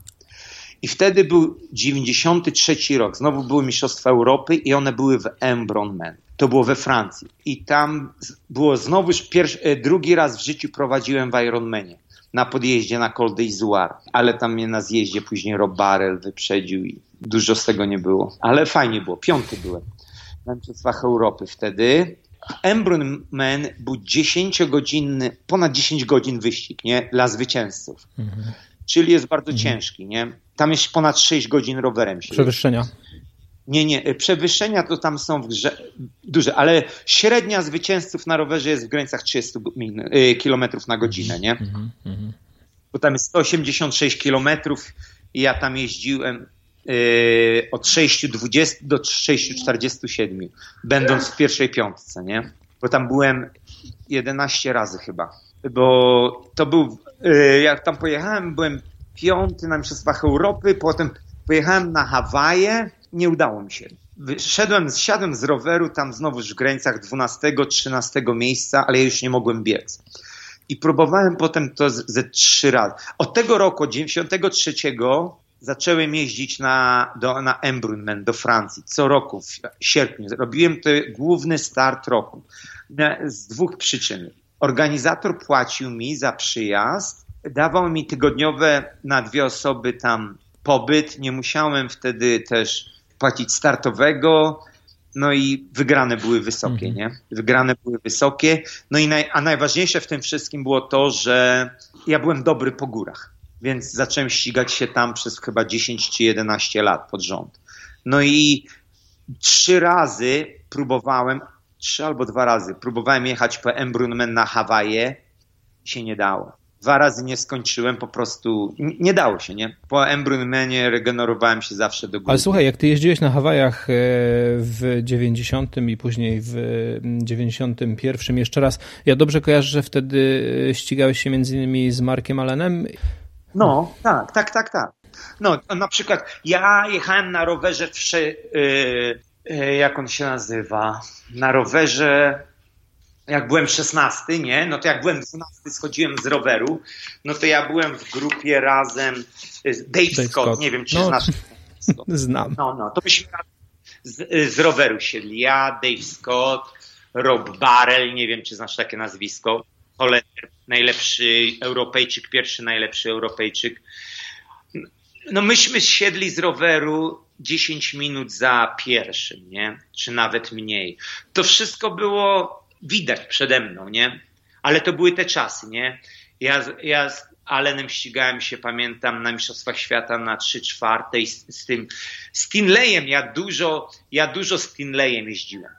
I wtedy był 93 rok, znowu były Mistrzostwa Europy i one były w Embronman. To było we Francji. I tam było pierwszy, e, drugi raz w życiu prowadziłem w Ironmanie na podjeździe na Col d'Izoire, ale tam mnie na zjeździe później Rob Barrel wyprzedził i dużo z tego nie było. Ale fajnie było, piąty byłem na Mistrzostwach Europy wtedy. Embronman był 10-godzinny, ponad 10 godzin wyścig, nie? Dla zwycięzców. Mhm. Czyli jest bardzo mhm. ciężki, nie? Tam jest ponad 6 godzin rowerem. Się Przewyższenia. Nie, nie. Przewyższenia to tam są w grze duże, ale średnia zwycięzców na rowerze jest w granicach 30 y, km na godzinę, nie? Mhm, mhm. Bo tam jest 186 km i ja tam jeździłem yy, od 6,20 do 6,47, będąc w pierwszej piątce, nie? Bo tam byłem 11 razy chyba. Bo to był, yy, jak tam pojechałem, byłem piąty na Mistrzostwach Europy, potem pojechałem na Hawaje, nie udało mi się. Szedłem, zsiadłem z roweru tam znowu w granicach 12-13 miejsca, ale już nie mogłem biec. I próbowałem potem to ze trzy razy. Od tego roku, 93, zacząłem jeździć na, do, na Embrunman do Francji co roku w sierpniu. Robiłem to główny start roku z dwóch przyczyn. Organizator płacił mi za przyjazd, dawał mi tygodniowe na dwie osoby tam pobyt. Nie musiałem wtedy też płacić startowego. No i wygrane były wysokie, mhm. nie? Wygrane były wysokie. No i naj, a najważniejsze w tym wszystkim było to, że ja byłem dobry po górach, więc zacząłem ścigać się tam przez chyba 10 czy 11 lat pod rząd. No i trzy razy próbowałem, trzy albo dwa razy próbowałem jechać po Embrunman na Hawaje i się nie dało dwa razy nie skończyłem, po prostu nie dało się, nie? Po Embrunmanie regenerowałem się zawsze do góry. Ale słuchaj, jak ty jeździłeś na Hawajach e, w 90 i później w 91 jeszcze raz, ja dobrze kojarzę, że wtedy e, ścigałeś się między innymi z Markiem Allenem? No, tak, tak, tak, tak. No, na przykład ja jechałem na rowerze, w, yy, jak on się nazywa, na rowerze jak byłem 16, nie? No to jak byłem 12, schodziłem z roweru, no to ja byłem w grupie razem z Dave, Scott, Scott, nie wiem czy no, znasz. *laughs* Znam. No, no, to myśmy z, z roweru siedli. Ja, Dave Scott, Rob Barrel, nie wiem czy znasz takie nazwisko. Holender, najlepszy Europejczyk, pierwszy najlepszy Europejczyk. No myśmy siedli z roweru 10 minut za pierwszym, nie? Czy nawet mniej. To wszystko było widać przede mną, nie? Ale to były te czasy, nie? Ja, ja z Allenem ścigałem się, pamiętam, na Mistrzostwach Świata na 3 czwarte i z, z tym Stinleyem, ja dużo, ja dużo Stinleyem jeździłem,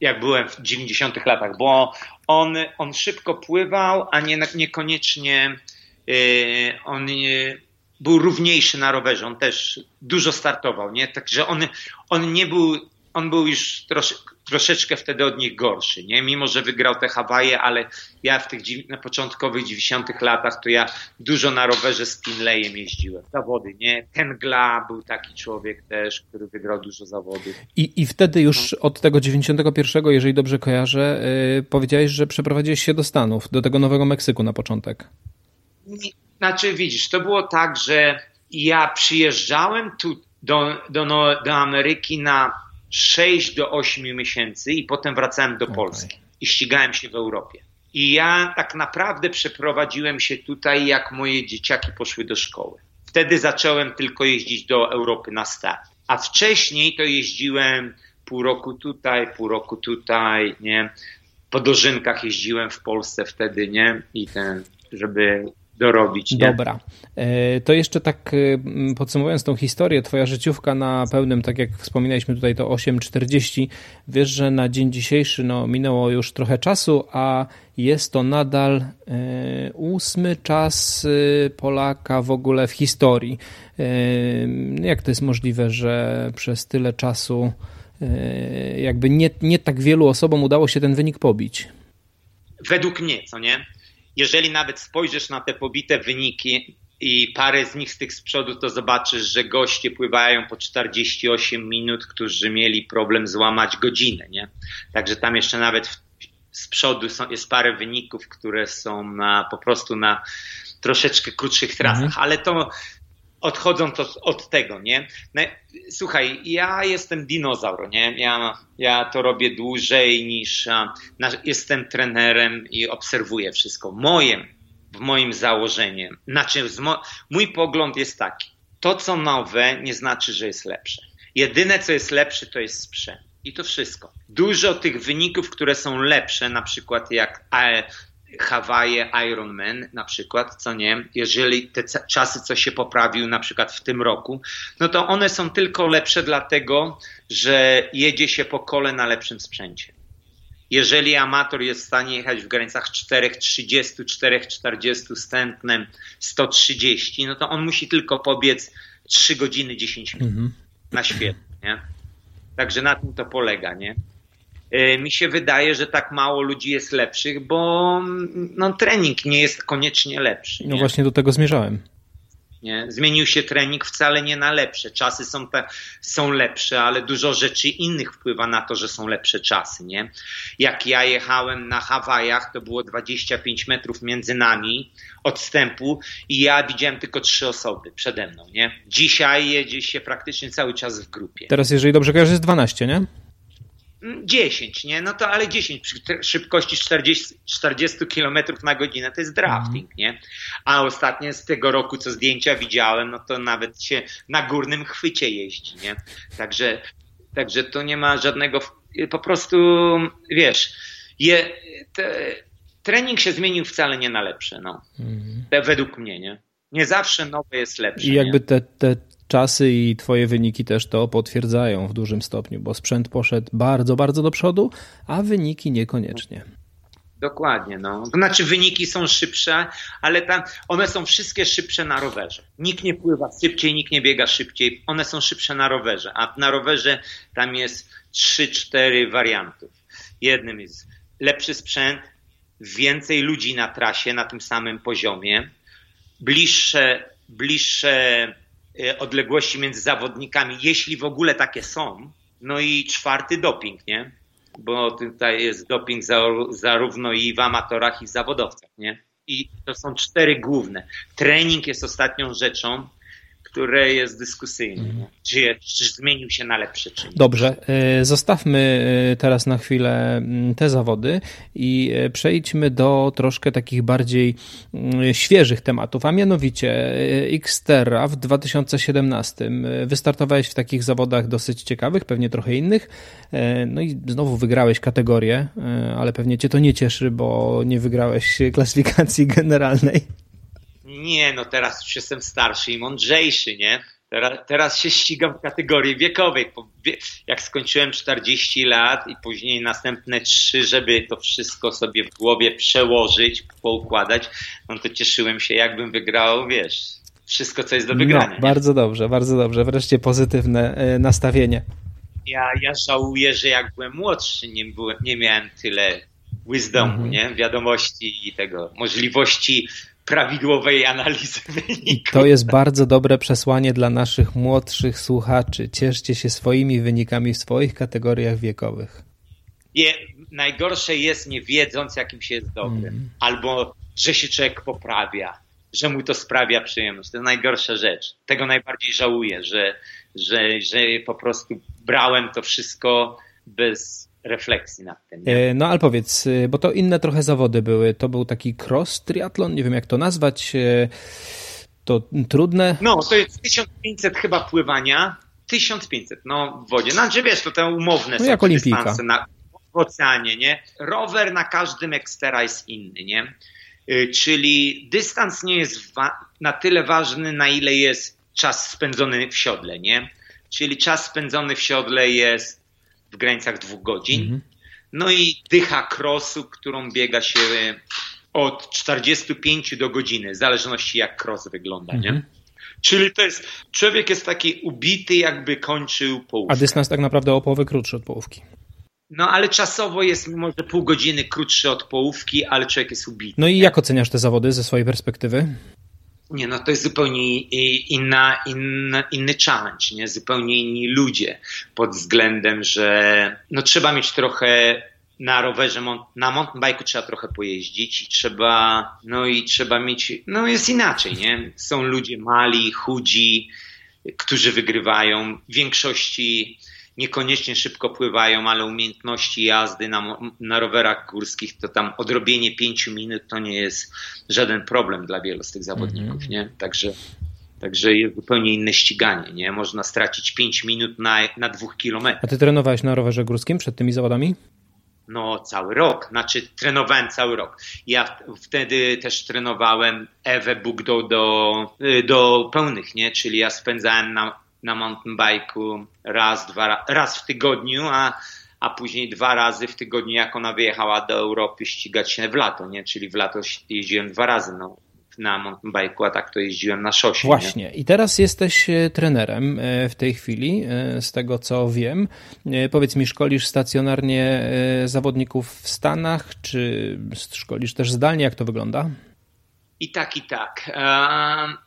jak byłem w 90 latach, bo on, on szybko pływał, a nie, niekoniecznie yy, on yy, był równiejszy na rowerze, on też dużo startował, nie? Także on, on nie był, on był już troszeczkę wtedy od nich gorszy, nie? Mimo, że wygrał te Hawaje, ale ja w tych na początkowych 90 latach to ja dużo na rowerze z Kinleyem jeździłem. Zawody, nie? Ten Gla był taki człowiek też, który wygrał dużo zawodów. I, i wtedy już no. od tego 91, jeżeli dobrze kojarzę, yy, powiedziałeś, że przeprowadziłeś się do Stanów, do tego Nowego Meksyku na początek. Znaczy, widzisz, to było tak, że ja przyjeżdżałem tu do, do, do Ameryki na 6 do 8 miesięcy i potem wracałem do okay. Polski i ścigałem się w Europie. I ja tak naprawdę przeprowadziłem się tutaj, jak moje dzieciaki poszły do szkoły. Wtedy zacząłem tylko jeździć do Europy na start. A wcześniej to jeździłem pół roku tutaj, pół roku tutaj, nie? Po dożynkach jeździłem w Polsce wtedy, nie? I ten, żeby dorobić. Nie? Dobra. E, to jeszcze tak e, podsumowując tą historię, twoja życiówka na pełnym, tak jak wspominaliśmy tutaj to 8.40, wiesz, że na dzień dzisiejszy no, minęło już trochę czasu, a jest to nadal e, ósmy czas Polaka w ogóle w historii. Jak to jest możliwe, że przez tyle czasu jakby nie, nie tak wielu osobom udało się ten wynik pobić. Według mnie, co nie? Jeżeli nawet spojrzysz na te pobite wyniki i parę z nich z tych z przodu, to zobaczysz, że goście pływają po 48 minut, którzy mieli problem złamać godzinę, nie? Także tam jeszcze nawet z przodu są, jest parę wyników, które są na, po prostu na troszeczkę krótszych trasach, mhm. ale to odchodzą to od tego, nie? No, słuchaj, ja jestem dinozaur, nie? Ja, ja to robię dłużej niż na, jestem trenerem i obserwuję wszystko. Moje, w moim założeniem, znaczy mo, mój pogląd jest taki. To, co nowe, nie znaczy, że jest lepsze. Jedyne, co jest lepsze, to jest sprzęt. I to wszystko. Dużo tych wyników, które są lepsze, na przykład jak Hawaje Ironman na przykład, co nie, jeżeli te czasy co się poprawiły na przykład w tym roku, no to one są tylko lepsze dlatego, że jedzie się po kole na lepszym sprzęcie. Jeżeli amator jest w stanie jechać w granicach 4,30, 4,40 z tętnem 130, no to on musi tylko pobiec 3 godziny 10 minut mhm. na świetnie. Nie? Także na tym to polega, nie? E, mi się wydaje, że tak mało ludzi jest lepszych, bo no, trening nie jest koniecznie lepszy. No właśnie do tego zmierzałem. Nie? Zmienił się trening wcale nie na lepsze. Czasy są, te, są lepsze, ale dużo rzeczy innych wpływa na to, że są lepsze czasy. Nie? Jak ja jechałem na Hawajach, to było 25 metrów między nami odstępu i ja widziałem tylko trzy osoby przede mną. Nie? Dzisiaj jedzie się praktycznie cały czas w grupie. Teraz, jeżeli dobrze kojarzę, jest 12, nie? 10, nie? No to ale 10 przy szybkości 40, 40 km na godzinę to jest drafting, mm. nie? A ostatnie z tego roku, co zdjęcia widziałem, no to nawet się na górnym chwycie jeździ, nie? Także, także to nie ma żadnego, po prostu, wiesz, je, te, trening się zmienił wcale nie na lepsze, no. Mm. Według mnie, nie? Nie zawsze nowe jest lepsze. I jakby te, te czasy i Twoje wyniki też to potwierdzają w dużym stopniu, bo sprzęt poszedł bardzo, bardzo do przodu, a wyniki niekoniecznie. Dokładnie, no. Znaczy wyniki są szybsze, ale tam one są wszystkie szybsze na rowerze. Nikt nie pływa szybciej, nikt nie biega szybciej. One są szybsze na rowerze, a na rowerze tam jest 3-4 wariantów. Jednym jest lepszy sprzęt, więcej ludzi na trasie na tym samym poziomie, bliższe, bliższe odległości między zawodnikami, jeśli w ogóle takie są. No i czwarty doping, nie? Bo tutaj jest doping zarówno i w amatorach, i w zawodowcach, nie? I to są cztery główne. Trening jest ostatnią rzeczą, które jest dyskusyjne. Mhm. Czy, czy zmienił się na lepsze, czy nie. Dobrze, e, zostawmy e, teraz na chwilę mm, te zawody i e, przejdźmy do troszkę takich bardziej mm, świeżych tematów, a mianowicie Xterra w 2017 wystartowałeś w takich zawodach dosyć ciekawych, pewnie trochę innych, no i znowu wygrałeś kategorię, ale pewnie cię to nie cieszy, bo nie wygrałeś *laughs* klasyfikacji generalnej. Nie, no teraz już jestem starszy i mądrzejszy, nie? Teraz, teraz się ścigam w kategorii wiekowej. Jak skończyłem 40 lat i później następne 3, żeby to wszystko sobie w głowie przełożyć, poukładać, no to cieszyłem się, jakbym wygrał, wiesz, wszystko, co jest do wygrania. No, bardzo dobrze, bardzo dobrze. Wreszcie pozytywne e, nastawienie. Ja, ja żałuję, że jak byłem młodszy, nie, byłem, nie miałem tyle wisdomu, mhm. nie? wiadomości i tego, możliwości prawidłowej analizy wyników. To jest bardzo dobre przesłanie dla naszych młodszych słuchaczy. Cieszcie się swoimi wynikami w swoich kategoriach wiekowych. Je, najgorsze jest nie wiedząc, jakim się jest dobrym, mm. albo że się człowiek poprawia, że mu to sprawia przyjemność. To najgorsza rzecz. Tego najbardziej żałuję, że, że, że po prostu brałem to wszystko bez refleksji nad tym. Nie? E, no ale powiedz, e, bo to inne trochę zawody były. To był taki cross triathlon, nie wiem jak to nazwać. E, to trudne. No, to jest 1500 chyba pływania. 1500, no w wodzie. Znaczy wiesz, to te umowne no, są jak olimpijka. na w oceanie, nie? Rower na każdym ekstera jest inny, nie? Czyli dystans nie jest na tyle ważny, na ile jest czas spędzony w siodle, nie? Czyli czas spędzony w siodle jest w granicach dwóch godzin. Mhm. No i dycha crossu, którą biega się od 45 do godziny, w zależności jak cross wygląda, mhm. nie? Czyli to jest, człowiek jest taki ubity, jakby kończył połówkę. A dystans tak naprawdę o połowę krótszy od połówki. No ale czasowo jest może pół godziny krótszy od połówki, ale człowiek jest ubity. No i jak oceniasz te zawody ze swojej perspektywy? Nie, no to jest zupełnie inna, inna, inny challenge, nie? zupełnie inni ludzie pod względem, że no trzeba mieć trochę na rowerze, na mountain bike'u trzeba trochę pojeździć i trzeba, no i trzeba mieć, no jest inaczej, nie? Są ludzie mali, chudzi, którzy wygrywają. W większości niekoniecznie szybko pływają, ale umiejętności jazdy na, na rowerach górskich, to tam odrobienie pięciu minut to nie jest żaden problem dla wielu z tych zawodników, -hmm. nie? Także, także jest zupełnie inne ściganie, nie? Można stracić pięć minut na, na dwóch kilometrach. A ty trenowałeś na rowerze górskim przed tymi zawodami? No, cały rok, znaczy trenowałem cały rok. Ja wtedy też trenowałem Ewę Bóg do, do, do pełnych, nie? Czyli ja spędzałem na, na mountain bike'u raz, dwa, raz w tygodniu, a, a później dwa razy w tygodniu, jak ona wyjechała do Europy ścigać się w lato, nie? Czyli w lato jeździłem dwa razy, no na mountain bike'u, a tak to jeździłem na szosie. Właśnie. Nie? I teraz jesteś e, trenerem e, w tej chwili, e, z tego co wiem. Powiedz mi, szkolisz stacjonarnie zawodników w Stanach, czy szkolisz też zdalnie? Jak to wygląda? I tak, i tak.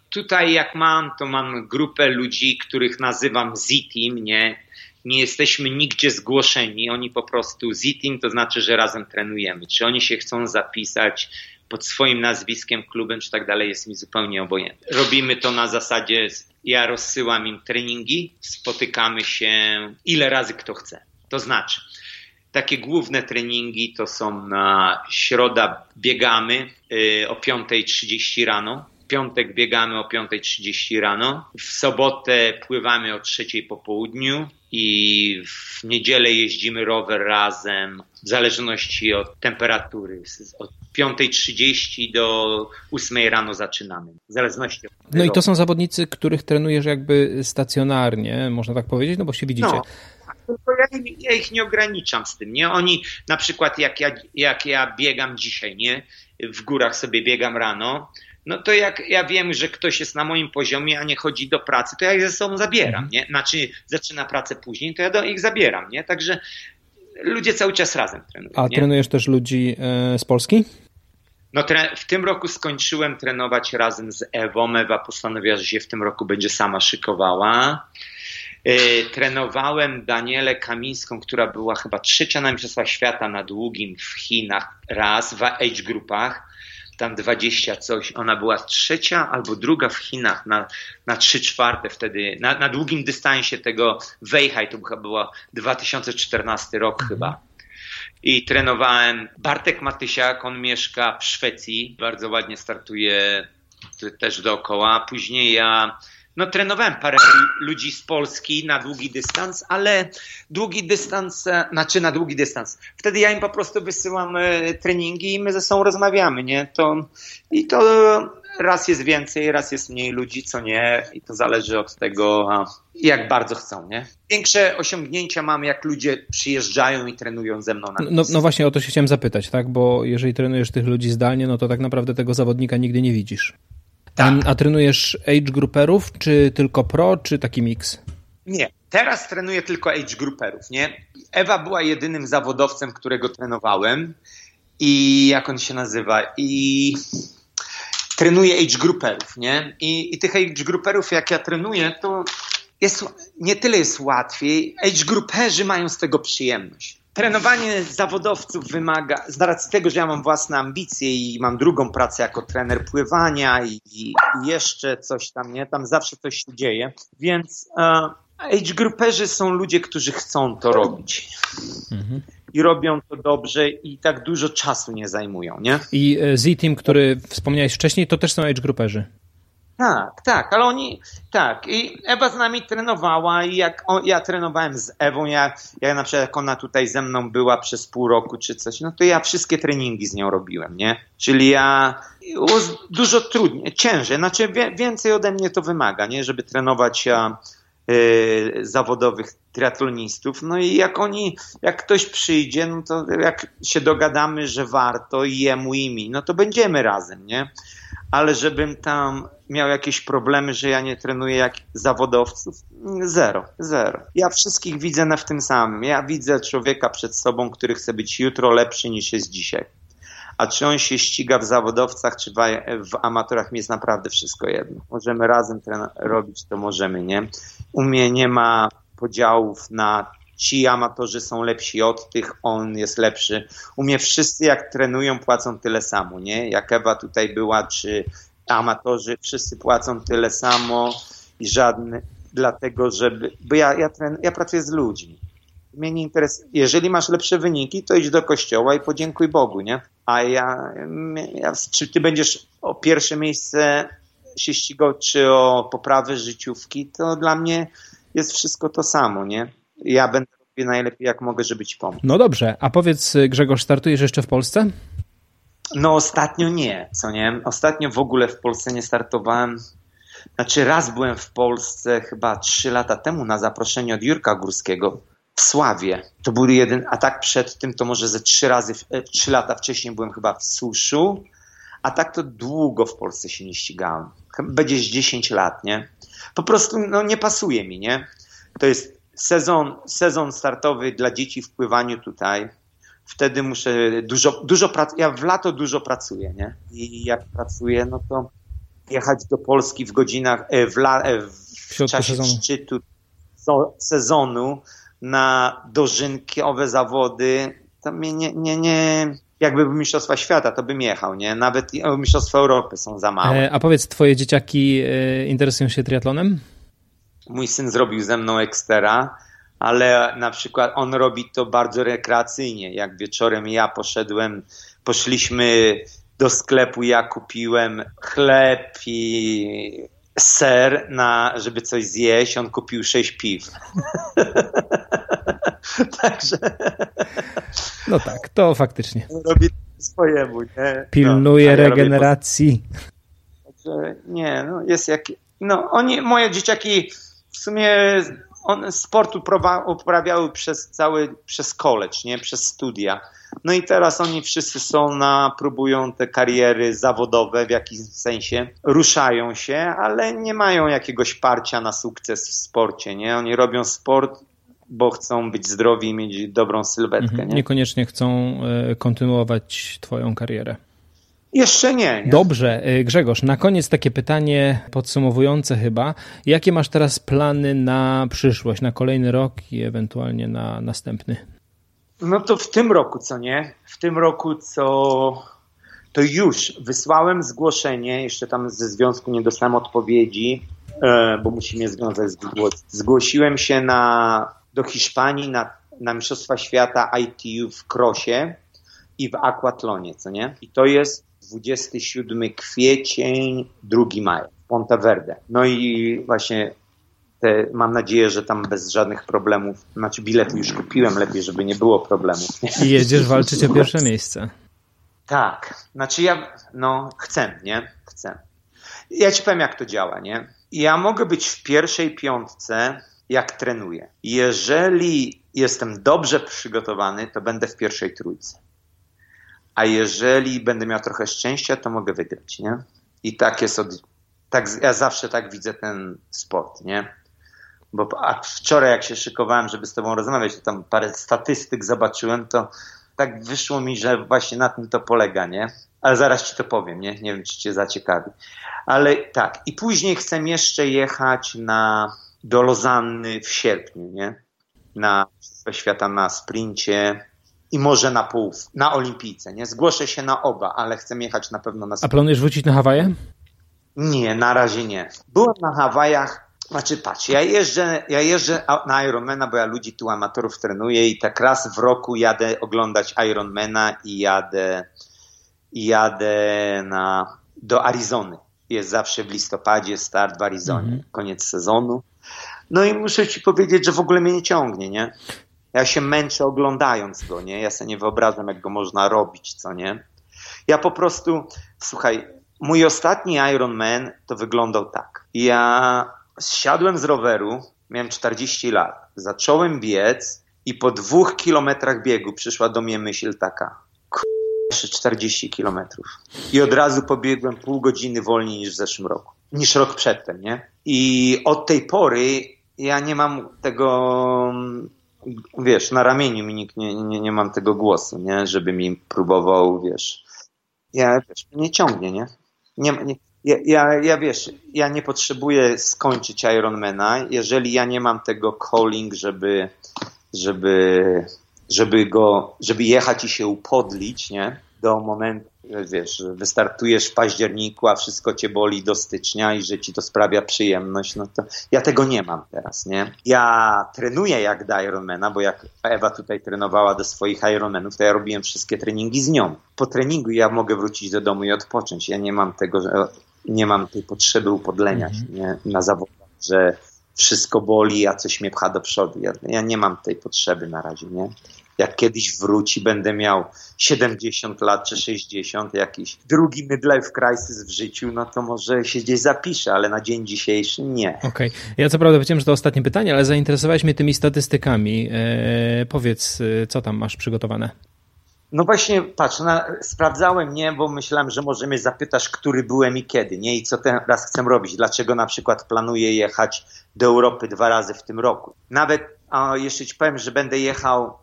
Tutaj jak mam, to mam grupę ludzi, których nazywam Z-Team, nie? Nie jesteśmy nigdzie zgłoszeni, oni po prostu Z-Team to znaczy, że razem trenujemy. Czy oni się chcą zapisać pod swoim nazwiskiem, klubem czy tak dalej, jest mi zupełnie obojętne. Robimy to na zasadzie, ja rozsyłam im treningi, spotykamy się ile razy kto chce. To znaczy, takie główne treningi to są na środa biegamy y, o 5.30 rano, piątek biegamy o 5.30 rano, w sobotę pływamy o 3.00 po południu i w niedzielę jeździmy rower razem, w zależności od temperatury. Od 5.30 do 8 rano zaczynamy, w zależności od No i to są zawodnicy, których trenujesz jakby stacjonarnie, można tak powiedzieć, no bo się widzicie. No. Tylko ja, ja, ich nie ograniczam z tym, nie? Oni na przykład jak ja, jak ja biegam dzisiaj, nie? W górach sobie biegam rano, no to jak ja wiem, że ktoś jest na moim poziomie, a nie chodzi do pracy, to ja ich ze sobą zabieram, nie? Znaczy zaczyna pracę później, to ja do ich zabieram, nie? Także ludzie cały czas razem trenują. A nie? trenujesz też ludzi e, z Polski? No, w tym roku skończyłem trenować razem z Ewą. Ewa postanowiła, że się w tym roku będzie sama szykowała. E, trenowałem Danielę Kamińską, która była chyba trzecia na Mistrzostwach Świata na długim w Chinach raz w age grupach tam 20 coś, ona była trzecia albo druga w Chinach na, na 3 czwarte wtedy, na, na długim dystansie tego Weihai, to chyba było 2014 rok mhm. chyba. I trenowałem Bartek Matysiak, on mieszka w Szwecji, bardzo ładnie startuje też dookoła. Później ja no, trenowałem parę ludzi z Polski na długi dystans, ale długi dystans, znaczy na długi dystans. Wtedy ja im po prostu wysyłam e, treningi i my ze sobą rozmawiamy, nie? To, I to raz jest więcej, raz jest mniej ludzi, co nie, i to zależy od tego, jak bardzo chcą, nie? Większe osiągnięcia mam, jak ludzie przyjeżdżają i trenują ze mną na no, no właśnie o to się chciałem zapytać, tak? Bo jeżeli trenujesz tych ludzi zdalnie, no to tak naprawdę tego zawodnika nigdy nie widzisz. Tak. A, a trenujesz age grouperów, czy tylko pro, czy taki miks? Nie, teraz trenuję tylko age grouperów, nie? Ewa była jedynym zawodowcem, którego trenowałem i jak on się nazywa? I trenuję age grouperów, nie? I, I tych age grouperów, jak ja trenuję, to jest, nie tyle jest łatwiej, age grouperzy mają z tego przyjemność trenowanie zawodowców wymaga, z racji tego, że ja mam własne ambicje i mam drugą pracę jako trener pływania i, i jeszcze coś tam, nie? Tam zawsze coś się dzieje. Więc uh, age grouperzy są ludzie, którzy chcą to robić. Mhm. I robią to dobrze i tak dużo czasu nie zajmują, nie? I e, Z-Team, który wspomniałeś wcześniej, to też są age grouperzy. Tak, tak, ale oni, tak. I Ewa z nami trenowała i jak o, ja trenowałem z Ewą, ja, ja na przykład jak ona tutaj ze mną była przez pół roku czy coś, no to ja wszystkie treningi z nią robiłem, nie? Czyli ja, dużo trudniej, ciężej, znaczy więcej ode mnie to wymaga, nie? Żeby trenować a, y, zawodowych triatlonistów. No i jak oni, jak ktoś przyjdzie, no to jak się dogadamy, że warto i jemu i mi, no to będziemy razem, nie? Ale żebym tam miał jakieś problemy, że ja nie trenuję jak zawodowców, zero, zero. Ja wszystkich widzę na w tym samym. Ja widzę człowieka przed sobą, który chce być jutro lepszy niż jest dzisiaj. A czy on się ściga w zawodowcach, czy w amatorach, mi jest naprawdę wszystko jedno. Możemy razem robić, to możemy, nie? U mnie nie ma podziałów na ci amatorzy są lepsi od tych, on jest lepszy. U mnie wszyscy jak trenują płacą tyle samo, nie? Jak Ewa tutaj była, czy amatorzy, wszyscy płacą tyle samo i żadny, dlatego żeby, bo ja, ja, tren, ja pracuję z ludźmi. Mnie nie interesuje. Jeżeli masz lepsze wyniki, to idź do kościoła i podziękuj Bogu, nie? A ja, ja czy ty będziesz o pierwsze miejsce się ścigał, czy o poprawę życiówki, to dla mnie jest wszystko to samo, nie? Ja będę robił najlepiej jak mogę, żeby ci pomóc. No dobrze, a powiedz Grzegorz, startujesz jeszcze w Polsce? No ostatnio nie, co nie? Ostatnio w ogóle w Polsce nie startowałem. Znaczy raz byłem w Polsce chyba trzy lata temu na zaproszenie od Jurka Górskiego w Sławie. To był jeden, a tak przed tym to może ze trzy razy, e, trzy lata wcześniej byłem chyba w Suszu, a tak to długo w Polsce się nie ścigałem. Będzie 10 lat, nie? Po prostu no, nie pasuje mi, nie? To jest sezon, sezon startowy dla dzieci w pływaniu tutaj. Wtedy muszę dużo, dużo prac, ja w lato dużo pracuję, nie? I jak pracuję, no to jechać do Polski w godzinach, e, w, la, e, w, w czasie sezonu. szczytu sezonu na dożynkowe zawody, to mnie nie, nie, nie, jakby był Mistrzostwa Świata, to bym jechał, nie? Nawet Mistrzostwa Europy są za małe. E, a powiedz, twoje dzieciaki interesują się triatlonem? Mój syn zrobił ze mną ekstera, ale na przykład on robi to bardzo rekreacyjnie. Jak wieczorem ja poszedłem, poszliśmy do sklepu, ja kupiłem chleb i ser, na, żeby coś zjeść, on kupił sześć piw. *laughs* Także. No tak, to faktycznie. Robi swojemu, nie? Pilnuje no, regeneracji. Także nie, no jest jak. No, oni, moje dzieciaki w sumie on sport uprawiały przez cały, przez college, nie? Przez studia. No i teraz oni wszyscy są na, próbują te kariery zawodowe w jakimś sensie, ruszają się, ale nie mają jakiegoś parcia na sukces w sporcie, nie? Oni robią sport, bo chcą być zdrowi i mieć dobrą sylwetkę, mhm. nie? Niekoniecznie chcą e, kontynuować twoją karierę. Jeszcze nie, nie, Dobrze, y, Grzegorz, na koniec takie pytanie podsumowujące chyba. Jakie masz teraz plany na przyszłość, na kolejny rok i ewentualnie na następny? No to w tym roku, co nie? W tym roku, co to już wysłałem zgłoszenie, jeszcze tam ze związku nie dostałem odpowiedzi, e, bo musi mnie związać z Zgłosiłem się na, do Hiszpanii na, na Mistrzostwa Świata ITU w Krosie i w Aquatlonie, co nie? I to jest 27 kwiecień, 2 maja w Ponteverde. No i właśnie te, mam nadzieję, że tam bez żadnych problemów, znaczy bilety już kupiłem lepiej, żeby nie było problemów. I jedziesz walczyć o pierwsze miejsce. Tak, znaczy ja, no chcę, nie? Chcę. Ja ci powiem jak to działa, nie? Ja mogę być w pierwszej piątce, jak trenuję. Jeżeli jestem dobrze przygotowany, to będę w pierwszej trójce a jeżeli będę miał trochę szczęścia, to mogę wygrać, nie? I tak jest od, tak, ja zawsze tak widzę ten sport, nie? Bo a wczoraj jak się szykowałem, żeby z tobą rozmawiać, to tam parę statystyk zobaczyłem, to tak wyszło mi, że właśnie na tym to polega, nie? Ale zaraz ci to powiem, nie? Nie wiem, czy cię zaciekawi. Ale tak, i później chcę jeszcze jechać na, do Lozanny w sierpniu, nie? Na Świata na sprincie, i może na pół, na olimpijce. Nie zgłoszę się na oba, ale chcę jechać na pewno na. A planujesz wrócić na Hawaje? Nie, na razie nie. Byłem na Hawajach. Znaczy, patrz, ja jeżdżę, ja jeżdżę na Ironmana, bo ja ludzi tu amatorów trenuję i tak raz w roku jadę oglądać Ironmana i jadę, i jadę na, do Arizony. Jest zawsze w listopadzie start w Arizonie, mhm. koniec sezonu. No i muszę ci powiedzieć, że w ogóle mnie nie ciągnie, nie? Ja się męczę oglądając go, nie? Ja sobie nie wyobrażam, jak go można robić, co nie? Ja po prostu, słuchaj, mój ostatni Iron Man to wyglądał tak. Ja zsiadłem z roweru, miałem 40 lat, zacząłem biec i po dwóch kilometrach biegu przyszła do mnie myśl taka, 40 kilometrów. I od razu pobiegłem pół godziny wolniej niż w zeszłym roku. Niż rok przedtem, nie? I od tej pory ja nie mam tego, wiesz, na ramieniu mi nikt nie, nie, nie mam tego głosu, nie? Żeby mi próbował, wiesz. Ja, wiesz, nie ciągnie, nie? nie, nie ja, ja, ja wiesz, ja nie potrzebuję skończyć Ironmana, jeżeli ja nie mam tego calling, żeby, żeby, żeby go, żeby jechać i się upodlić, nie? Do momentu, wiesz, wystartujesz w październiku, a wszystko cię boli do stycznia i że ci to sprawia przyjemność, no to ja tego nie mam teraz, nie? Ja trenuję jak do Ironmana, bo jak Ewa tutaj trenowała do swoich Ironmanów, to ja robiłem wszystkie treningi z nią. Po treningu ja mogę wrócić do domu i odpocząć. Ja nie mam tego, nie mam tej potrzeby upodlenia się mhm. nie? na zawodach, że wszystko boli, a coś mnie pcha do przodu. Ja, ja nie mam tej potrzeby na razie, nie? Jak kiedyś wróci, będę miał 70 lat czy 60, jakiś drugi midlife crisis w życiu, no to może się gdzieś zapiszę, ale na dzień dzisiejszy nie. Okej. Okay. Ja co prawda powiedziałem, że to ostatnie pytanie, ale zainteresowałeś mnie tymi statystykami. Eee, powiedz, co tam masz przygotowane? No właśnie, patrz, na, sprawdzałem, nie, bo myślałem, że może mnie zapytasz, który byłem i kiedy, nie, i co teraz chcę robić, dlaczego na przykład planuję jechać do Europy dwa razy w tym roku. Nawet, a jeszcze ci powiem, że będę jechał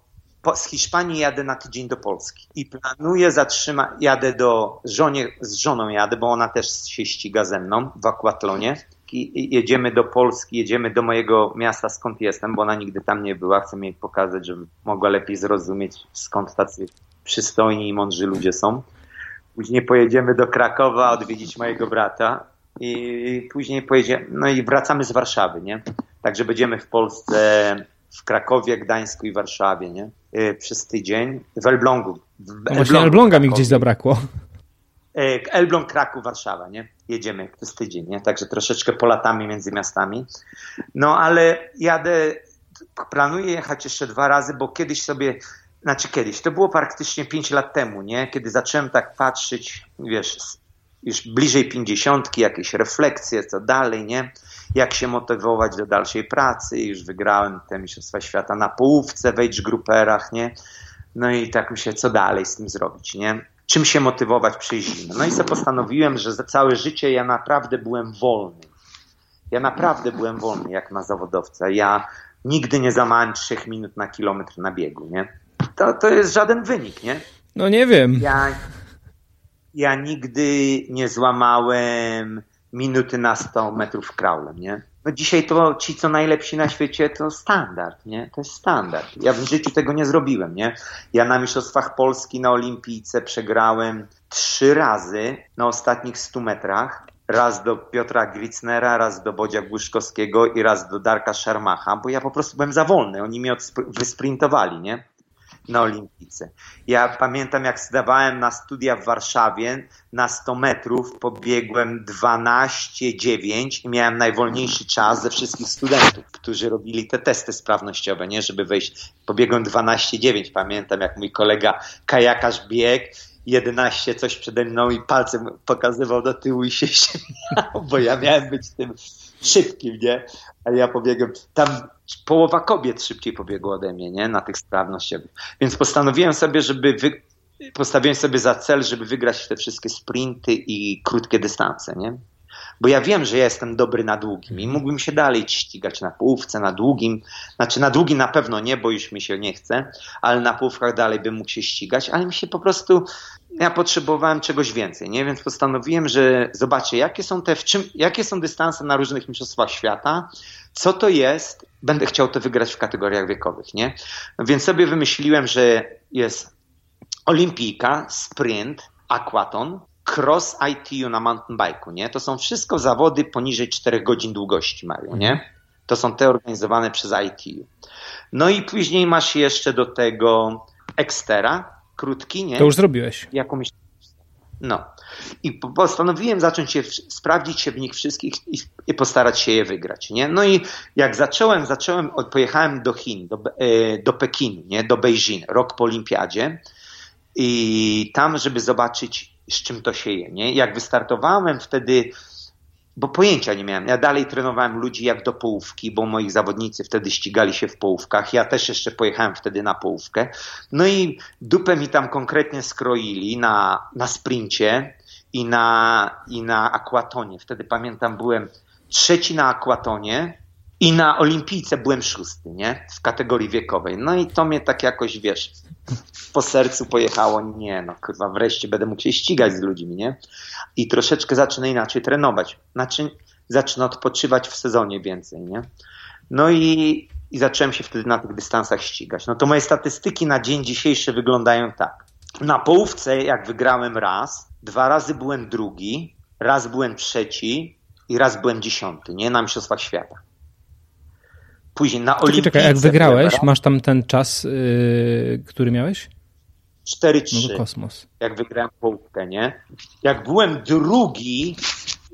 po, z Hiszpanii jadę na tydzień do Polski i planuję zatrzymać, jadę do żonie, z żoną jadę, bo ona też się ściga ze mną w akwatlonie. I jedziemy do Polski, jedziemy do mojego miasta, skąd jestem, bo ona nigdy tam nie była. Chcę jej pokazać, żeby mogła lepiej zrozumieć, skąd tacy przystojni i mądrzy ludzie są. Później pojedziemy do Krakowa odwiedzić mojego brata i później pojedziemy, no i wracamy z Warszawy, nie? Także będziemy w Polsce, w Krakowie, Gdańsku i Warszawie, nie? Y, przez tydzień. W Elblągu. W Elblągu, Właśnie Elbląga mi gdzieś zabrakło. Y, Elbląg, Kraków, Warszawa, nie? Jedziemy przez tydzień, nie? Także troszeczkę polatami między miastami. No ale jadę, planuję jechać jeszcze dwa razy, bo kiedyś sobie znaczy kiedyś, to było praktycznie 5 lat temu, nie? Kiedy zacząłem tak patrzeć, wiesz, już bliżej pięćdziesiątki, jakieś refleksje, co dalej, nie? Jak się motywować do dalszej pracy. Już wygrałem te Mistrzostwa Świata na połówce w age grouperach, nie? No i tak myślę, co dalej z tym zrobić, nie? Czym się motywować przez zimę? No i sobie postanowiłem, że za całe życie ja naprawdę byłem wolny. Ja naprawdę byłem wolny jak na zawodowca. Ja nigdy nie zamałem trzech minut na kilometr na biegu, nie? to, to jest żaden wynik, nie? No nie wiem. Ja, ja nigdy nie złamałem minuty na 100 metrów kraulem, nie? No dzisiaj to ci, co najlepsi na świecie, to standard, nie? To jest standard. Ja w życiu tego nie zrobiłem, nie? Ja na Mistrzostwach Polski na Olimpijce przegrałem trzy razy na ostatnich 100 metrach. Raz do Piotra Gricnera, raz do Bodzia Głuszkowskiego i raz do Darka Szarmacha, bo ja po prostu byłem za wolny. Oni mnie wysprintowali, nie? Na Olimpice. Ja pamiętam, jak zdawałem na studia w Warszawie, na 100 metrów pobiegłem 12,9 i miałem najwolniejszy czas ze wszystkich studentów, którzy robili te testy sprawnościowe, nie, żeby wejść. Pobiegłem 12,9. Pamiętam, jak mój kolega kajakarz biegł 11 coś przede mną i palcem pokazywał do tyłu i się *laughs* śmiał, bo ja miałem być tym szybkim, nie? A ja pobiegłem. Tam połowa kobiet szybciej pobiegło ode mnie, nie? Na tych sprawnościowych. Więc postanowiłem sobie, żeby wy... postawiłem sobie za cel, żeby wygrać te wszystkie sprinty i krótkie dystanse, nie? Bo ja wiem, że ja jestem dobry na długim i mógłbym się dalej ścigać na połówce, na długim. Znaczy na długim na pewno nie, bo już mi się nie chce, ale na połówkach dalej bym mógł się ścigać, ale mi się po prostu ja potrzebowałem czegoś więcej, nie? Więc postanowiłem, że zobaczę, jakie są te, w czym, jakie są dystanse na różnych mistrzostwach świata, co to jest, będę chciał to wygrać w kategoriach wiekowych, nie? Więc sobie wymyśliłem, że jest olimpijka, sprint, aquaton, cross ITU na mountain bike'u, nie? To są wszystko zawody poniżej 4 godzin długości mają, nie? To są te organizowane przez ITU. No i później masz jeszcze do tego Extera, krótki, nie? To już zrobiłeś. Jakąś no. I postanowiłem zacząć się, sprawdzić się w nich wszystkich i, i, postarać się je wygrać, nie? No i jak zacząłem, zacząłem, pojechałem do Chin, do, e, do Pekinu, nie? Do Beijing, rok po olimpiadzie i tam, żeby zobaczyć, z czym to się je, nie? Jak wystartowałem wtedy bo pojęcia nie miałem. Ja dalej trenowałem ludzi jak do połówki, bo moi zawodnicy wtedy ścigali się w połówkach. Ja też jeszcze pojechałem wtedy na połówkę. No i dupę mi tam konkretnie skroili na, na sprincie i na, i na akwatonie. Wtedy pamiętam, byłem trzeci na akwatonie i na olimpijce byłem szósty, nie? W kategorii wiekowej. No i to mnie tak jakoś, wiesz, po sercu pojechało, nie no, kurwa, wreszcie będę mógł się ścigać z ludźmi, nie? I troszeczkę zacznę inaczej trenować. Znaczy, zacznę odpoczywać w sezonie więcej, nie? No i, i zacząłem się wtedy na tych dystansach ścigać. No to moje statystyki na dzień dzisiejszy wyglądają tak. Na połówce, jak wygrałem raz, dwa razy byłem drugi, raz byłem trzeci i raz byłem dziesiąty, nie? Na Mistrzostwach Świata. Później na Olimpijce... Czekaj, jak wygrałeś, masz tam ten czas, yy, który miałeś? 4-3. No kosmos. Jak wygrałem połówkę, nie? Jak byłem drugi,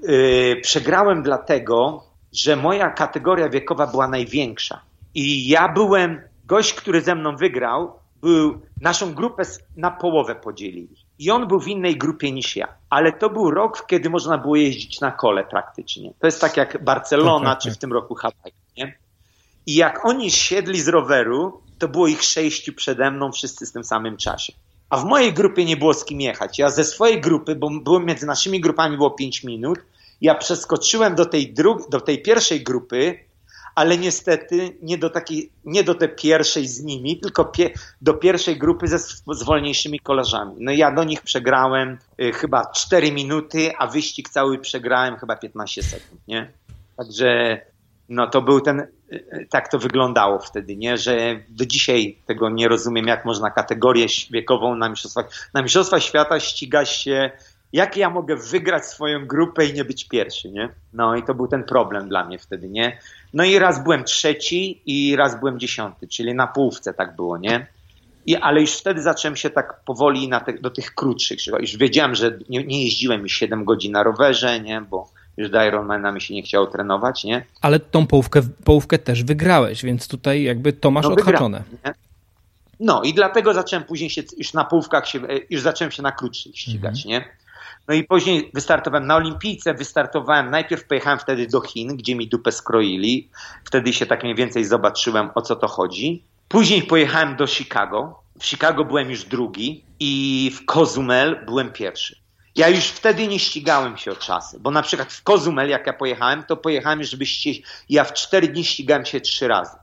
yy, przegrałem dlatego, że moja kategoria wiekowa była największa. I ja byłem, gość, który ze mną wygrał, był, naszą grupę na połowę podzielili. I on był w innej grupie niż ja. Ale to był rok, kiedy można było jeździć na kole praktycznie. To jest tak jak Barcelona, tak, tak, czy w tym roku Hawaii, nie? I jak oni siedli z roweru, to było ich sześciu przede mną, wszyscy w tym samym czasie. A w mojej grupie nie było z kim jechać. Ja ze swojej grupy, bo między naszymi grupami było 5 minut, ja przeskoczyłem do tej, dru- do tej pierwszej grupy, ale niestety nie do, takiej, nie do tej pierwszej z nimi, tylko pie- do pierwszej grupy ze z wolniejszymi kolarzami. No ja do nich przegrałem y, chyba 4 minuty, a wyścig cały przegrałem chyba 15 sekund, nie? Także no to był ten, tak to wyglądało wtedy, nie? Że do dzisiaj tego nie rozumiem, jak można kategorię wiekową na mistrzostwach, na świata ścigać się, jak ja mogę wygrać swoją grupę i nie być pierwszy, nie? No i to był ten problem dla mnie wtedy, nie? No i raz byłem trzeci i raz byłem dziesiąty, czyli na połówce tak było, nie? I, ale już wtedy zacząłem się tak powoli te, do tych krótszych, już wiedziałem, że nie, nie jeździłem już 7 godzin na rowerze, nie? Bo już do Ironmana mi się nie chciało trenować, nie? Ale tą połówkę, połówkę też wygrałeś, więc tutaj jakby to masz no, odhaczone. Wygrałem, no i dlatego zacząłem później się, już na połówkach się, już zacząłem się na krótszych ścigać, mhm. nie? No i później wystartowałem na Olimpijce, wystartowałem, najpierw pojechałem wtedy do Chin, gdzie mi dupę skroili, wtedy się tak mniej więcej zobaczyłem, o co to chodzi. Później pojechałem do Chicago, w Chicago byłem już drugi i w Cozumel byłem pierwszy. Ja już wtedy nie ścigałem się o czasy, bo na przykład w Kozumel, jak ja pojechałem, to pojechałem, żeby ścigać. Ja w cztery dni ścigałem się trzy razy.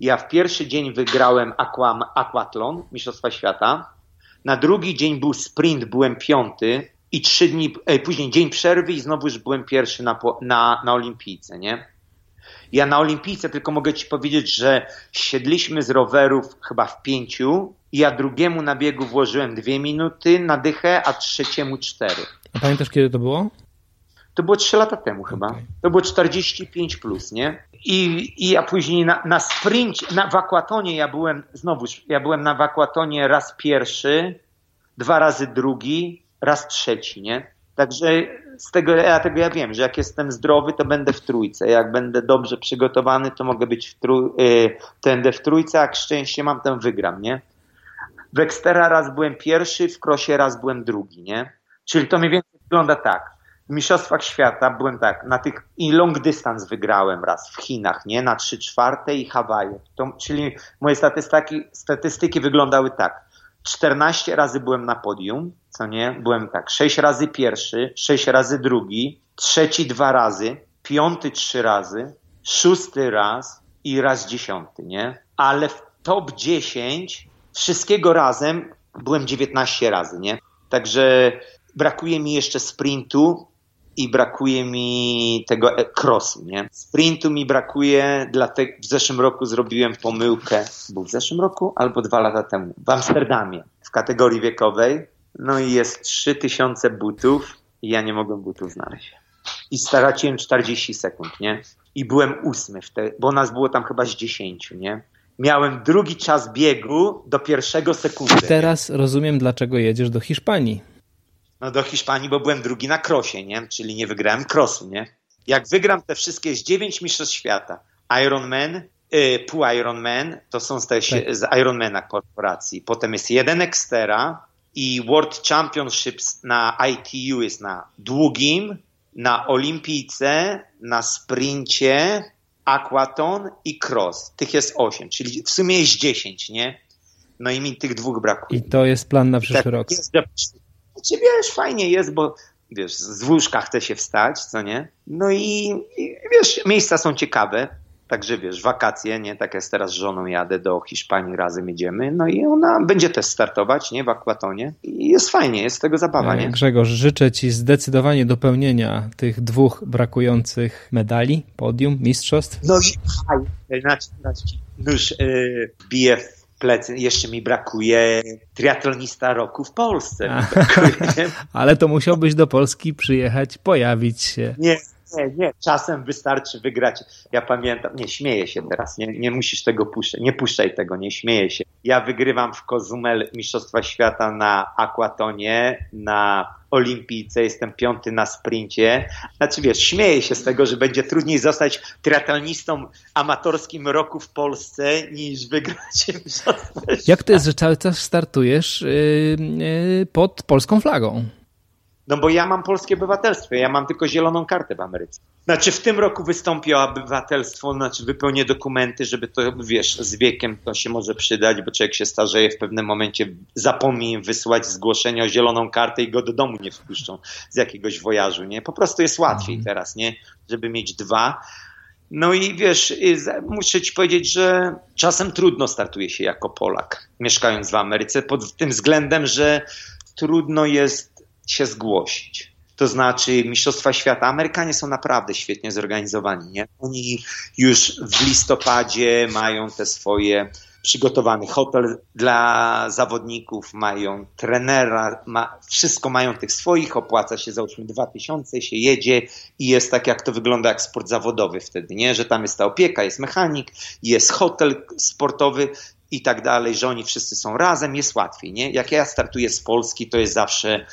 Ja w pierwszy dzień wygrałem aquam, aquatlon, Mistrzostwa Świata. Na drugi dzień był sprint, byłem piąty i trzy dni, e, później dzień przerwy i znowu już byłem pierwszy na, na, na olimpijce, nie? Ja na olimpijce tylko mogę ci powiedzieć, że siedliśmy z rowerów chyba w pięciu ja drugiemu na biegu włożyłem dwie minuty na dychę, a trzeciemu cztery. A pamiętasz, kiedy to było? To było trzy lata temu chyba. Okay. To było 45 plus, nie? I, i ja później na, na sprincie, na wakwatonie ja byłem, znowuż, ja byłem na wakwatonie raz pierwszy, dwa razy drugi, raz trzeci, nie? Także z tego, ja tego ja wiem, że jak jestem zdrowy, to będę w trójce. Jak będę dobrze przygotowany, to mogę być w, yy, będę w trójce, jak szczęście mam, to wygram, nie? W Extera raz byłem pierwszy, w Krosie raz byłem drugi, nie? Czyli to mniej więcej wygląda tak. W Mistrzostwach Świata byłem tak, na tych i long dystans wygrałem raz w Chinach, nie? Na 3 czwarte i Hawaje. To, czyli moje statystyki, statystyki wyglądały tak. 14 razy byłem na podium, co nie? Byłem tak, 6 razy pierwszy, 6 razy drugi, trzeci dwa razy, piąty trzy razy, szósty raz i raz dziesiąty, nie? Ale w top 10 wszystkiego razem byłem 19 razy, nie? Także brakuje mi jeszcze sprintu i brakuje mi tego e, crossu, nie? Sprintu mi brakuje, dlatego w zeszłym roku zrobiłem pomyłkę, był w zeszłym roku albo dwa lata temu, w Amsterdamie, w kategorii wiekowej, no i jest 3000 butów i ja nie mogłem butów znaleźć. I straciłem 40 sekund, nie? I byłem ósmy, w te, bo nas było tam chyba z 10, nie? miałem drugi czas biegu do pierwszego sekundy. Teraz rozumiem, dlaczego jedziesz do Hiszpanii. No do Hiszpanii, bo byłem drugi na krosie, nie? Czyli nie wygrałem krosu, nie? Jak wygram te wszystkie z dziewięć mistrzostw świata, Ironman, yy, pół Ironman, to są z, te, tak. z Ironmana korporacji. Potem jest jeden Extera i World Championships na ITU jest na długim na olimpijce, na sprincie, aquaton i cross. Tych jest 8, czyli w sumie jest 10, nie? No i mi tych dwóch brakuje. I to jest plan na przyszły tak, rok. Jest, znaczy, wiesz, fajnie jest, bo wiesz, z łóżka chce się wstać, co nie? No i, i wiesz, miejsca są ciekawe. Także wiesz, wakacje, nie? Tak jak teraz z żoną jadę do Hiszpanii, razem jedziemy. No i ona będzie też startować, nie? W akwatonie. I jest fajnie, jest z tego zabawa, nie? Grzegorz, życzę Ci zdecydowanie dopełnienia tych dwóch brakujących medali, podium, mistrzostw. No i fajnie, znaczy, znaczy już yy, bije w plecy. Jeszcze mi brakuje triatlonista roku w Polsce. Brakuje, *laughs* Ale to musiałbyś do Polski przyjechać, pojawić się. Nie, nie, nie, czasem wystarczy wygrać. Ja pamiętam, nie śmieję się teraz, nie, nie musisz tego puszczać, nie puszczaj tego, nie śmieję się. Ja wygrywam w Kozumel Mistrzostwa Świata na akwatonie, na olimpijce, jestem piąty na sprincie. Znaczy wiesz, śmieję się z tego, że będzie trudniej zostać triatlonistą amatorskim roku w Polsce niż wygrać Mistrzostwo Jak to jest, że cały czas startujesz yy, yy, pod polską flagą? No bo ja mam polskie obywatelstwo, ja mam tylko zieloną kartę w Ameryce. Znaczy w tym roku wystąpię o obywatelstwo, znaczy wypełnię dokumenty, żeby to, wiesz, z wiekiem to się może przydać, bo człowiek się starzeje, w pewnym momencie zapomni wysłać zgłoszenie o zieloną kartę i go do domu nie wpuszczą z jakiegoś wojażu, nie? Po prostu jest łatwiej mhm. teraz, nie? Żeby mieć dwa. No i wiesz, muszę ci powiedzieć, że czasem trudno startuje się jako Polak, mieszkając w Ameryce, pod tym względem, że trudno jest się zgłosić. To znaczy Mistrzostwa Świata. Amerykanie są naprawdę świetnie zorganizowani. Nie? Oni już w listopadzie mają te swoje przygotowany hotel dla zawodników, mają trenera, ma, wszystko mają tych swoich, opłaca się załóżmy 2000, się jedzie i jest tak jak to wygląda jak sport zawodowy wtedy, nie? Że tam jest ta opieka, jest mechanik, jest hotel sportowy i tak dalej, że oni wszyscy są razem, jest łatwiej, nie? Jak ja startuję z Polski, to jest zawsze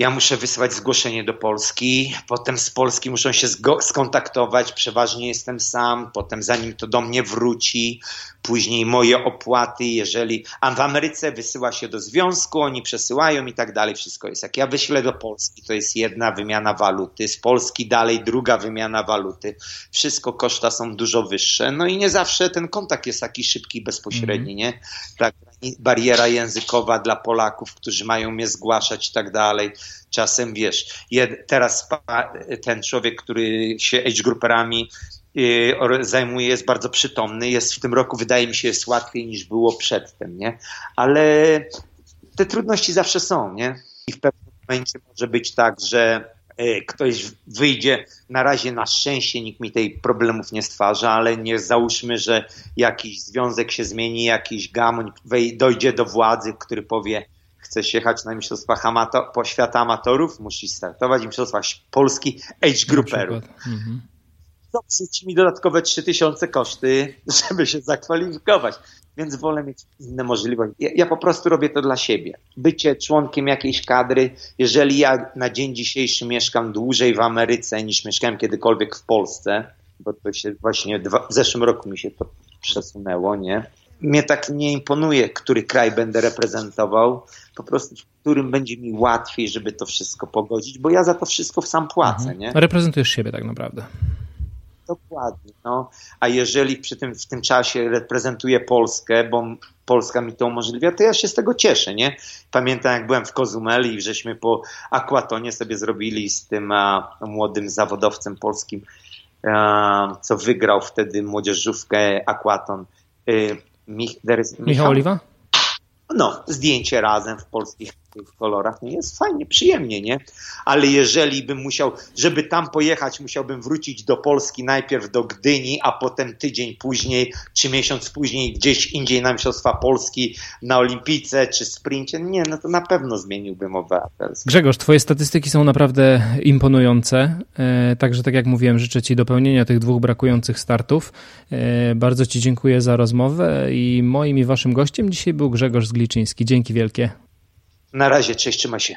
ja muszę wysłać zgłoszenie do Polski, potem z Polski muszą się skontaktować, przeważnie jestem sam, potem zanim to do mnie wróci, później moje opłaty, jeżeli, a w Ameryce wysyła się do związku, oni przesyłają i tak dalej, wszystko jest. Jak ja wyślę do Polski, to jest jedna wymiana waluty, z Polski dalej druga wymiana waluty, wszystko koszta są dużo wyższe, no i nie zawsze ten kontakt jest taki szybki, bezpośredni, mm. nie? Tak, bariera językowa dla Polaków, którzy mają mnie zgłaszać i tak dalej. Czasem wiesz, teraz ten człowiek, który się age grouperami y, zajmuje, jest bardzo przytomny. Jest w tym roku, wydaje mi się, jest łatwiej niż było przedtem, nie? Ale te trudności zawsze są, nie? I w pewnym momencie może być tak, że ktoś wyjdzie, na razie na szczęście nikt mi tej problemów nie stwarza, ale nie załóżmy, że jakiś związek się zmieni, jakiś gamoń dojdzie do władzy, który powie, chcesz jechać na Mistrzostwach amato- po świata amatorów, musisz startować w Mistrzostwach Polski age grouperów. Mhm. To przyjdzie mi dodatkowe 3000 koszty, *laughs* żeby się zakwalifikować. Więc wolę mieć inne możliwości. Ja, ja, po prostu robię to dla siebie. Bycie członkiem jakiejś kadry, jeżeli ja na dzień dzisiejszy mieszkam dłużej w Ameryce niż mieszkałem kiedykolwiek w Polsce, bo to się właśnie dwa, w zeszłym roku mi się to przesunęło, nie? mnie tak nie imponuje, który kraj będę reprezentował, po prostu w którym będzie mi łatwiej, żeby to wszystko pogodzić, bo ja za to wszystko sam płacę. Mhm. Nie? Reprezentujesz siebie tak naprawdę. Dokładnie. No. A jeżeli przy tym, w tym czasie reprezentuję Polskę, bo Polska mi to umożliwia, to ja się z tego cieszę. Nie? Pamiętam, jak byłem w Kozumeli i żeśmy po akwatonie sobie zrobili z tym a, młodym zawodowcem polskim, a, co wygrał wtedy młodzieżówkę akwaton. Y, Mich, Michał, Michał Oliwa? No, zdjęcie razem w polskich kolorach, nie jest fajnie, przyjemnie, nie? Ale jeżeli bym musiał, żeby tam pojechać, musiałbym wrócić do Polski najpierw do Gdyni, a potem tydzień później, czy miesiąc później gdzieś indziej na Mistrzostwa Polski, na Olimpice czy sprincie, nie, no to na pewno zmieniłbym obywatelstwo. Grzegorz, twoje statystyki są naprawdę imponujące, e, także tak jak mówiłem, życzę ci dopełnienia tych dwóch brakujących startów. E, bardzo ci dziękuję za rozmowę i moim i waszym gościem dzisiaj był Grzegorz Zgliczyński. Dzięki wielkie. Na razie, cześć, trzymaj się.